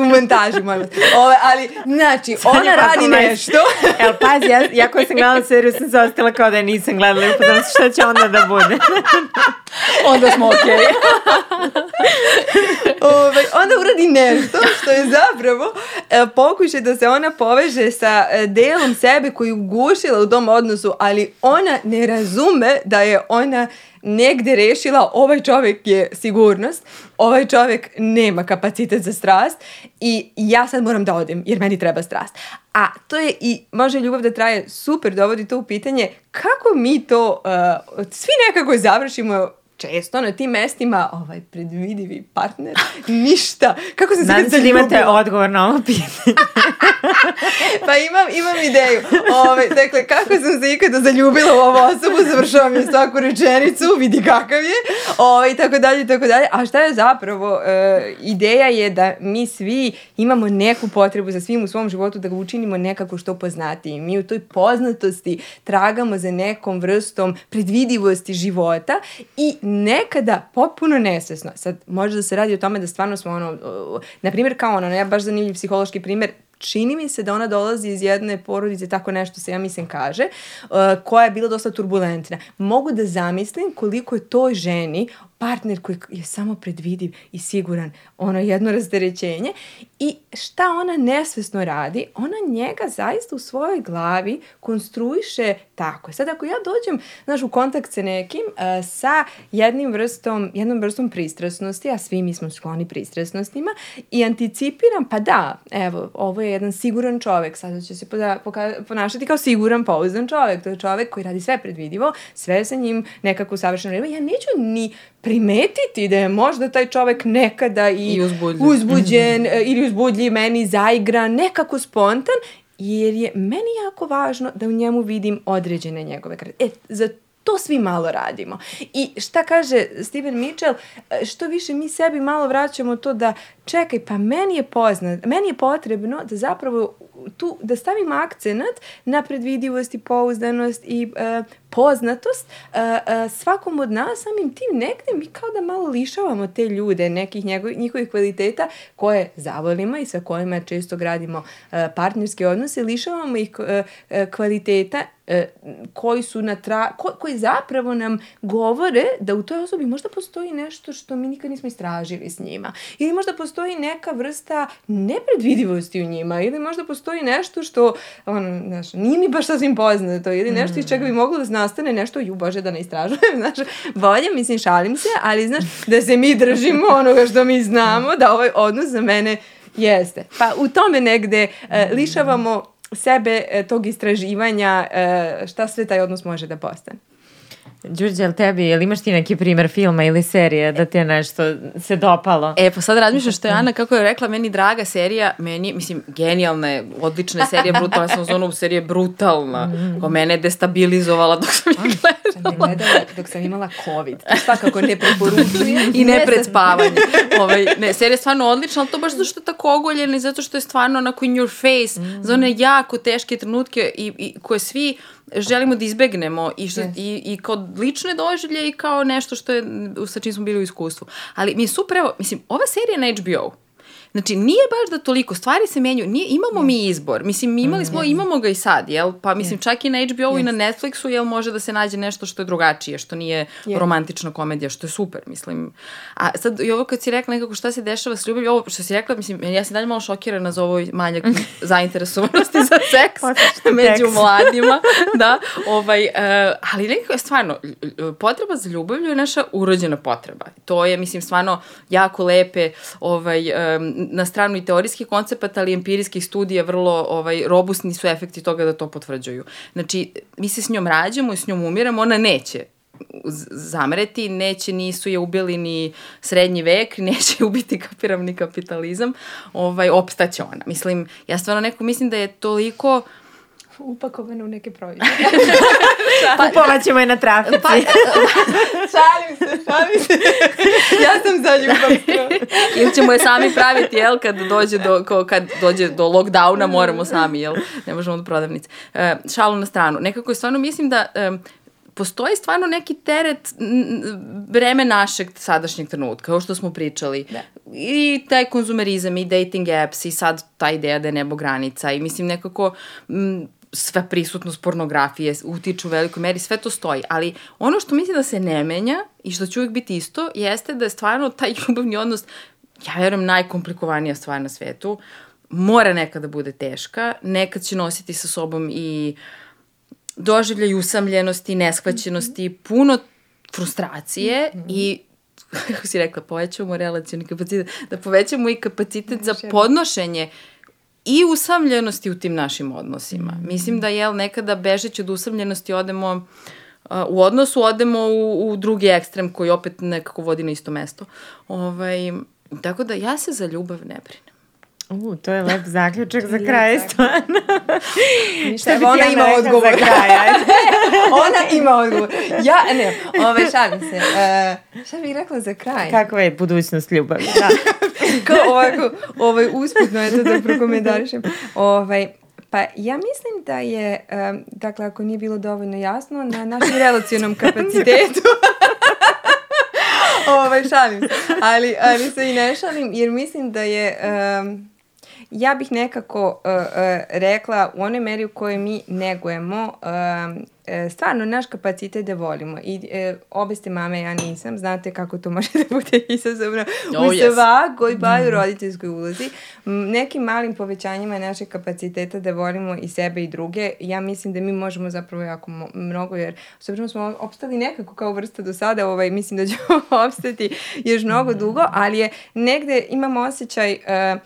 u montaži, molim Ove, ali, znači, ona radi nešto. *laughs* Evo, pazi, ja, ja koja sam gledala seriju sam se ostala kao da je nisam gledala. Upoznam se šta će onda da bude. *laughs* onda smo okej. Okay. *laughs* Ove, onda uradi nešto što je zapravo e, pokušaj da se ona poveže sa e, delom sebe koji ugušila u tom odnosu, ali ona ne razume da je ona negde rešila ovaj čovek je sigurnost, ovaj čovek nema kapacitet za strast i ja sad moram da odem jer meni treba strast. A to je i može ljubav da traje super, dovodi to u pitanje kako mi to uh, svi nekako završimo često na tim mestima ovaj predvidivi partner, ništa. Kako se Nadam se da imate odgovor na ovo pitanje. *laughs* pa imam, imam ideju. Ove, ovaj, dakle, kako sam se ikada zaljubila u ovu osobu, završavam je svaku rečenicu, vidi kakav je, ove, ovaj, i tako dalje, i tako dalje. A šta je zapravo? E, ideja je da mi svi imamo neku potrebu za svim u svom životu da ga učinimo nekako što poznati. Mi u toj poznatosti tragamo za nekom vrstom predvidivosti života i nekada potpuno nesvesno. Sad, može da se radi o tome da stvarno smo ono, na primjer kao ono, ja baš zanimljiv psihološki primjer, čini mi se da ona dolazi iz jedne porodice, tako nešto se ja mislim kaže, uh, koja je bila dosta turbulentna. Mogu da zamislim koliko je toj ženi partner koji je samo predvidiv i siguran, ono jedno razderećenje i šta ona nesvesno radi, ona njega zaista u svojoj glavi konstruiše tako. Sad ako ja dođem, znaš, u kontakt sa nekim uh, sa jednim vrstom, jednom vrstom pristrasnosti, a svi mi smo skloni pristrasnostima i anticipiram, pa da, evo, ovo je jedan siguran čovek, sada će se poda, ponašati kao siguran, pouzdan čovek, to je čovek koji radi sve predvidivo, sve sa njim nekako savršeno ja neću ni primetiti da je možda taj čovek nekada i, I uzbudljiv. uzbuđen *laughs* e, ili uzbudljiv meni, zaigran, nekako spontan, jer je meni jako važno da u njemu vidim određene njegove karte. E, za to svi malo radimo. I šta kaže Steven Mitchell, e, što više mi sebi malo vraćamo to da čekaj, pa meni je poznat, meni je potrebno da zapravo tu, da stavim akcenat na predvidivost i pouzdanost i uh, poznatost uh, uh, svakom od nas, samim tim negde mi kao da malo lišavamo te ljude, nekih njegovih, njihovih kvaliteta koje zavolimo i sa kojima često gradimo uh, partnerske odnose, lišavamo ih uh, kvaliteta koji su na tra... Ko, koji zapravo nam govore da u toj osobi možda postoji nešto što mi nikad nismo istražili s njima. Ili možda postoji neka vrsta nepredvidivosti u njima. Ili možda postoji nešto što, ono, znaš, nije mi baš sasvim poznato. Ili nešto iz čega bi moglo da nastane nešto, ju bože da ne istražujem, *laughs* znaš. Bolje, mislim, šalim se, ali znaš, da se mi držimo *laughs* onoga što mi znamo, da ovaj odnos za mene jeste. Pa u tome negde uh, lišavamo sebe e, tog istraživanja e, šta sve taj odnos može da postane. Đurđe, jel tebi, jel imaš ti neki primer filma ili serije da ti je nešto se dopalo? E, pa sad razmišljam što je Ana, kako je rekla, meni draga serija, meni, mislim, genijalna je, odlična serija, brutalna, sam u zonu serije brutalna, mm. ko mene je destabilizovala dok sam je gledala. gledala dok sam imala COVID, to svakako ne preporučujem. I ne pred spavanje. ovaj, ne, serija je stvarno odlična, ali to baš zato što je tako ogoljena i zato što je stvarno onako in your face, mm. za one jako teške trenutke i, i koje svi želimo da izbegnemo i, što, yes. i, i kao lične doživlje i kao nešto što je, sa čim smo bili u iskustvu. Ali mi je super, evo, mislim, ova serija na HBO, Znači, nije baš da toliko, stvari se menju, nije, imamo yes. mi izbor. Mislim, imali smo, mm, yes. imamo ga i sad, jel? Pa, mislim, yes. čak i na HBO yes. i na Netflixu, jel, može da se nađe nešto što je drugačije, što nije yes. romantična komedija, što je super, mislim. A sad, i ovo kad si rekla nekako šta se dešava s ljubavlju, ovo što si rekla, mislim, ja sam dalje malo šokirana za ovoj manjak *laughs* zainteresovanosti za seks među mladima, *laughs* da, ovaj, uh, ali nekako, stvarno, potreba za ljubavlju je naša urođena potreba. To je, mislim, stvarno jako lepe, ovaj, um, na stranu i teorijskih koncepata, ali empirijskih studija vrlo ovaj, robustni su efekti toga da to potvrđuju. Znači, mi se s njom rađamo i s njom umiramo, ona neće zamreti, neće, nisu je ubili ni srednji vek, *laughs* neće ubiti, kapiram, ni kapitalizam, ovaj, opstaće ona. Mislim, ja stvarno neko mislim da je toliko upakovane u neke proizvode. *laughs* pa, Kupovat ćemo je na trafici. Pa, šalim se, šalim se. ja sam za ljubav. Ili ćemo je sami praviti, jel, kad dođe do, ko, kad dođe do lockdowna, moramo sami, jel, ne možemo do prodavnice. E, šalu na stranu. Nekako je stvarno mislim da e, postoji stvarno neki teret vreme našeg sadašnjeg trenutka, kao što smo pričali. Da. I taj konzumerizam i dating apps i sad ta ideja da je nebo granica i mislim nekako m, sve prisutnost pornografije utiču u velikoj meri, sve to stoji. Ali ono što mislim da se ne menja i što će uvijek biti isto, jeste da je stvarno taj ljubavni odnos, ja verujem, najkomplikovanija stvar na svetu. Mora nekada da bude teška, nekad će nositi sa sobom i doživljaj usamljenosti, neshvaćenosti, mm -hmm. puno frustracije mm -hmm. i *laughs* kako si rekla, povećamo relacijani kapacitet, da povećamo i kapacitet za podnošenje i usamljenosti u tim našim odnosima. Mm. Mislim da, jel, nekada bežeći od usamljenosti odemo uh, u odnosu, odemo u, u drugi ekstrem koji opet nekako vodi na isto mesto. Ovaj, tako da ja se za ljubav ne brinem. U, to je lep *laughs* zaključak za kraj, stvarno. Šta bi ona ima odgovor. Za kraj, *laughs* ona *laughs* ima odgovor. Ja, ne, ove, šalim se. Uh, *laughs* šta bih rekla za kraj? Kakva je budućnost ljubavi? Da. Kao ovako, ovaj, usputno je to da prokomentarišem. Ovaj, Pa ja mislim da je, um, dakle, ako nije bilo dovoljno jasno, na našem relacionom kapacitetu ovaj, šalim se. Ali, ali se i ne šalim, jer mislim da je um, ja bih nekako uh, uh, rekla u onoj meri u kojoj mi negujemo e, stvarno naš kapacitet da volimo i e, obe ste mame, ja nisam, znate kako to može *laughs* da bude izazovno Oh, u yes. svakoj pa i u roditeljskoj ulozi. M, Nekim malim povećanjima našeg kapaciteta da volimo i sebe i druge, ja mislim da mi možemo zapravo jako mnogo, jer s obzirom smo opstali nekako kao vrsta do sada, ovaj, mislim da ćemo *laughs* opstati još mnogo dugo, ali je negde imamo osjećaj uh,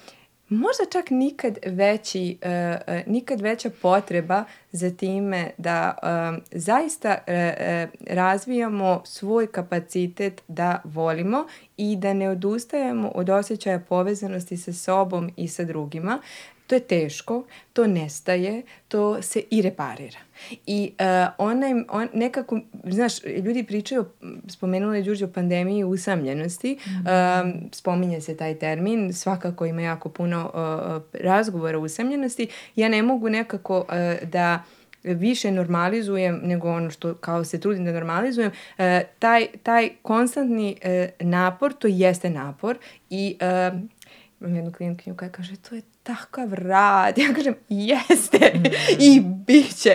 možda čak nikad veći, uh, uh, nikad veća potreba za time da um, zaista uh, uh, razvijamo svoj kapacitet da volimo i da ne odustajemo od osjećaja povezanosti sa sobom i sa drugima. To je teško, to nestaje, to se i reparira. I uh, onaj, on, nekako, znaš, ljudi pričaju, spomenula je Đurđe o pandemiji usamljenosti, um, spominje se taj termin, svakako ima jako puno uh, razgovora o usamljenosti. Ja ne mogu nekako uh, da više normalizujem nego ono što kao se trudim da normalizujem, e, taj, taj konstantni e, napor, to jeste napor i e, imam jednu klijentkinju koja kaže to je takav rad. *laughs* Ja kažem, jeste i bit će.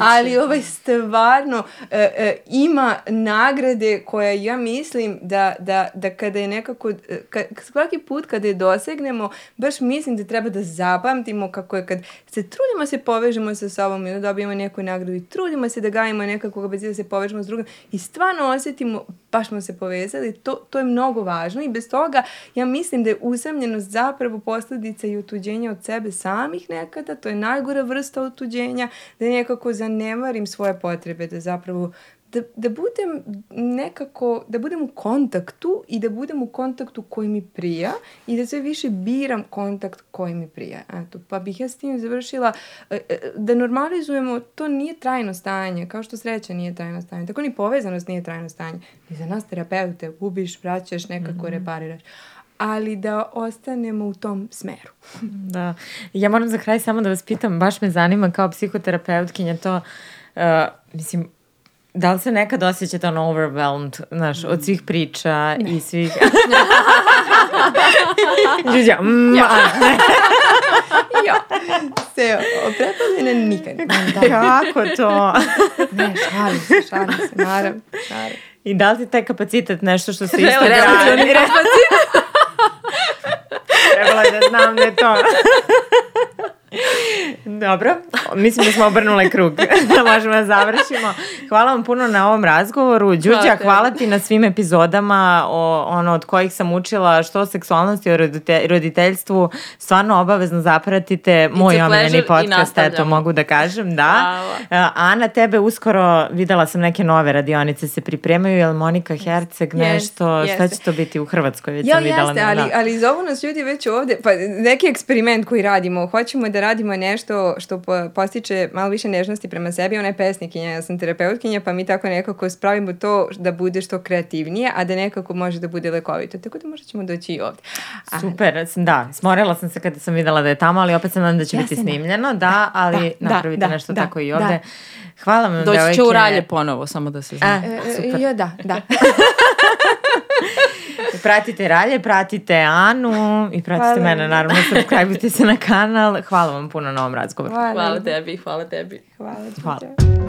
Ali ovaj stvarno e, e, ima nagrade koje ja mislim da, da, da kada je nekako, e, ka, svaki put kada je dosegnemo, baš mislim da treba da zapamtimo kako je kad se trudimo se povežemo sa sobom i da dobijemo neku nagradu i trudimo se da gajimo nekako kapacitet da se povežemo s drugim i stvarno osjetimo baš smo se povezali, to, to je mnogo važno i bez toga ja mislim da je usamljenost zapravo posledica i otuđenja od sebe samih nekada, to je najgora vrsta otuđenja, da nekako zanemarim svoje potrebe, da zapravo da, da budem nekako, da budem u kontaktu i da budem u kontaktu koji mi prija i da sve više biram kontakt koji mi prija. Eto, pa bih ja s tim završila e, e, da normalizujemo, to nije trajno stanje, kao što sreća nije trajno stanje, tako ni povezanost nije trajno stanje. I za nas terapeute gubiš, vraćaš, nekako repariraš ali da ostanemo u tom smeru. *laughs* Da. Ja moram za kraj samo da vas pitam, baš me zanima kao psihoterapeutkinja to, uh, mislim, da li se nekad osjećate ono overwhelmed, znaš, od svih priča i svih... *laughs* Đuđa, mm, Ja. ne, *laughs* jo, se prepavljena nikad. kako to? Ne, šalim se, šalim se, naravno, naravno. I da li ti taj kapacitet nešto što se isto Relativni gradi? Trebalo je da znam da je to. *laughs* Dobro, mislim da smo obrnule krug, *laughs* da možemo da završimo. Hvala vam puno na ovom razgovoru. Đuđa, Hvala hvala, ti na svim epizodama o, ono, od kojih sam učila što o seksualnosti, o rodite, roditeljstvu. Stvarno obavezno zapratite moj omiljeni podcast, eto mogu da kažem, da. Hvala. A, Ana, tebe uskoro videla sam neke nove radionice se pripremaju, jel Monika Herceg nešto, šta jeste. će to biti u Hrvatskoj, već Ja, sam videla. jeste, ali, da. ali zovu nas ljudi već ovde, pa neki eksperiment koji radimo, hoćemo da radimo nešto što po- postiče malo više nežnosti prema sebi, ona je pesnikinja, ja sam terapeutkinja, pa mi tako nekako spravimo to da bude što kreativnije, a da nekako može da bude lekovito, tako da možda ćemo doći i ovde. A, Super, sam- da, smorila sam se kada sam videla da je tamo, ali opet sam nadam da će biti Jasena. snimljeno, da, ali da, napravite da, nešto da, tako i da. ovde. Hvala vam, Doći će devojke. u ralje ponovo, samo da se zna. A, e, e, super. jo, da, da. *laughs* Pratite Ralje, pratite Anu i pratite Hvala. mene, naravno, subscribe se na kanal. Hvala vam puno na ovom razgovoru. Hvala, Hvala tebi, hvala tebi. Hvala, Hvala.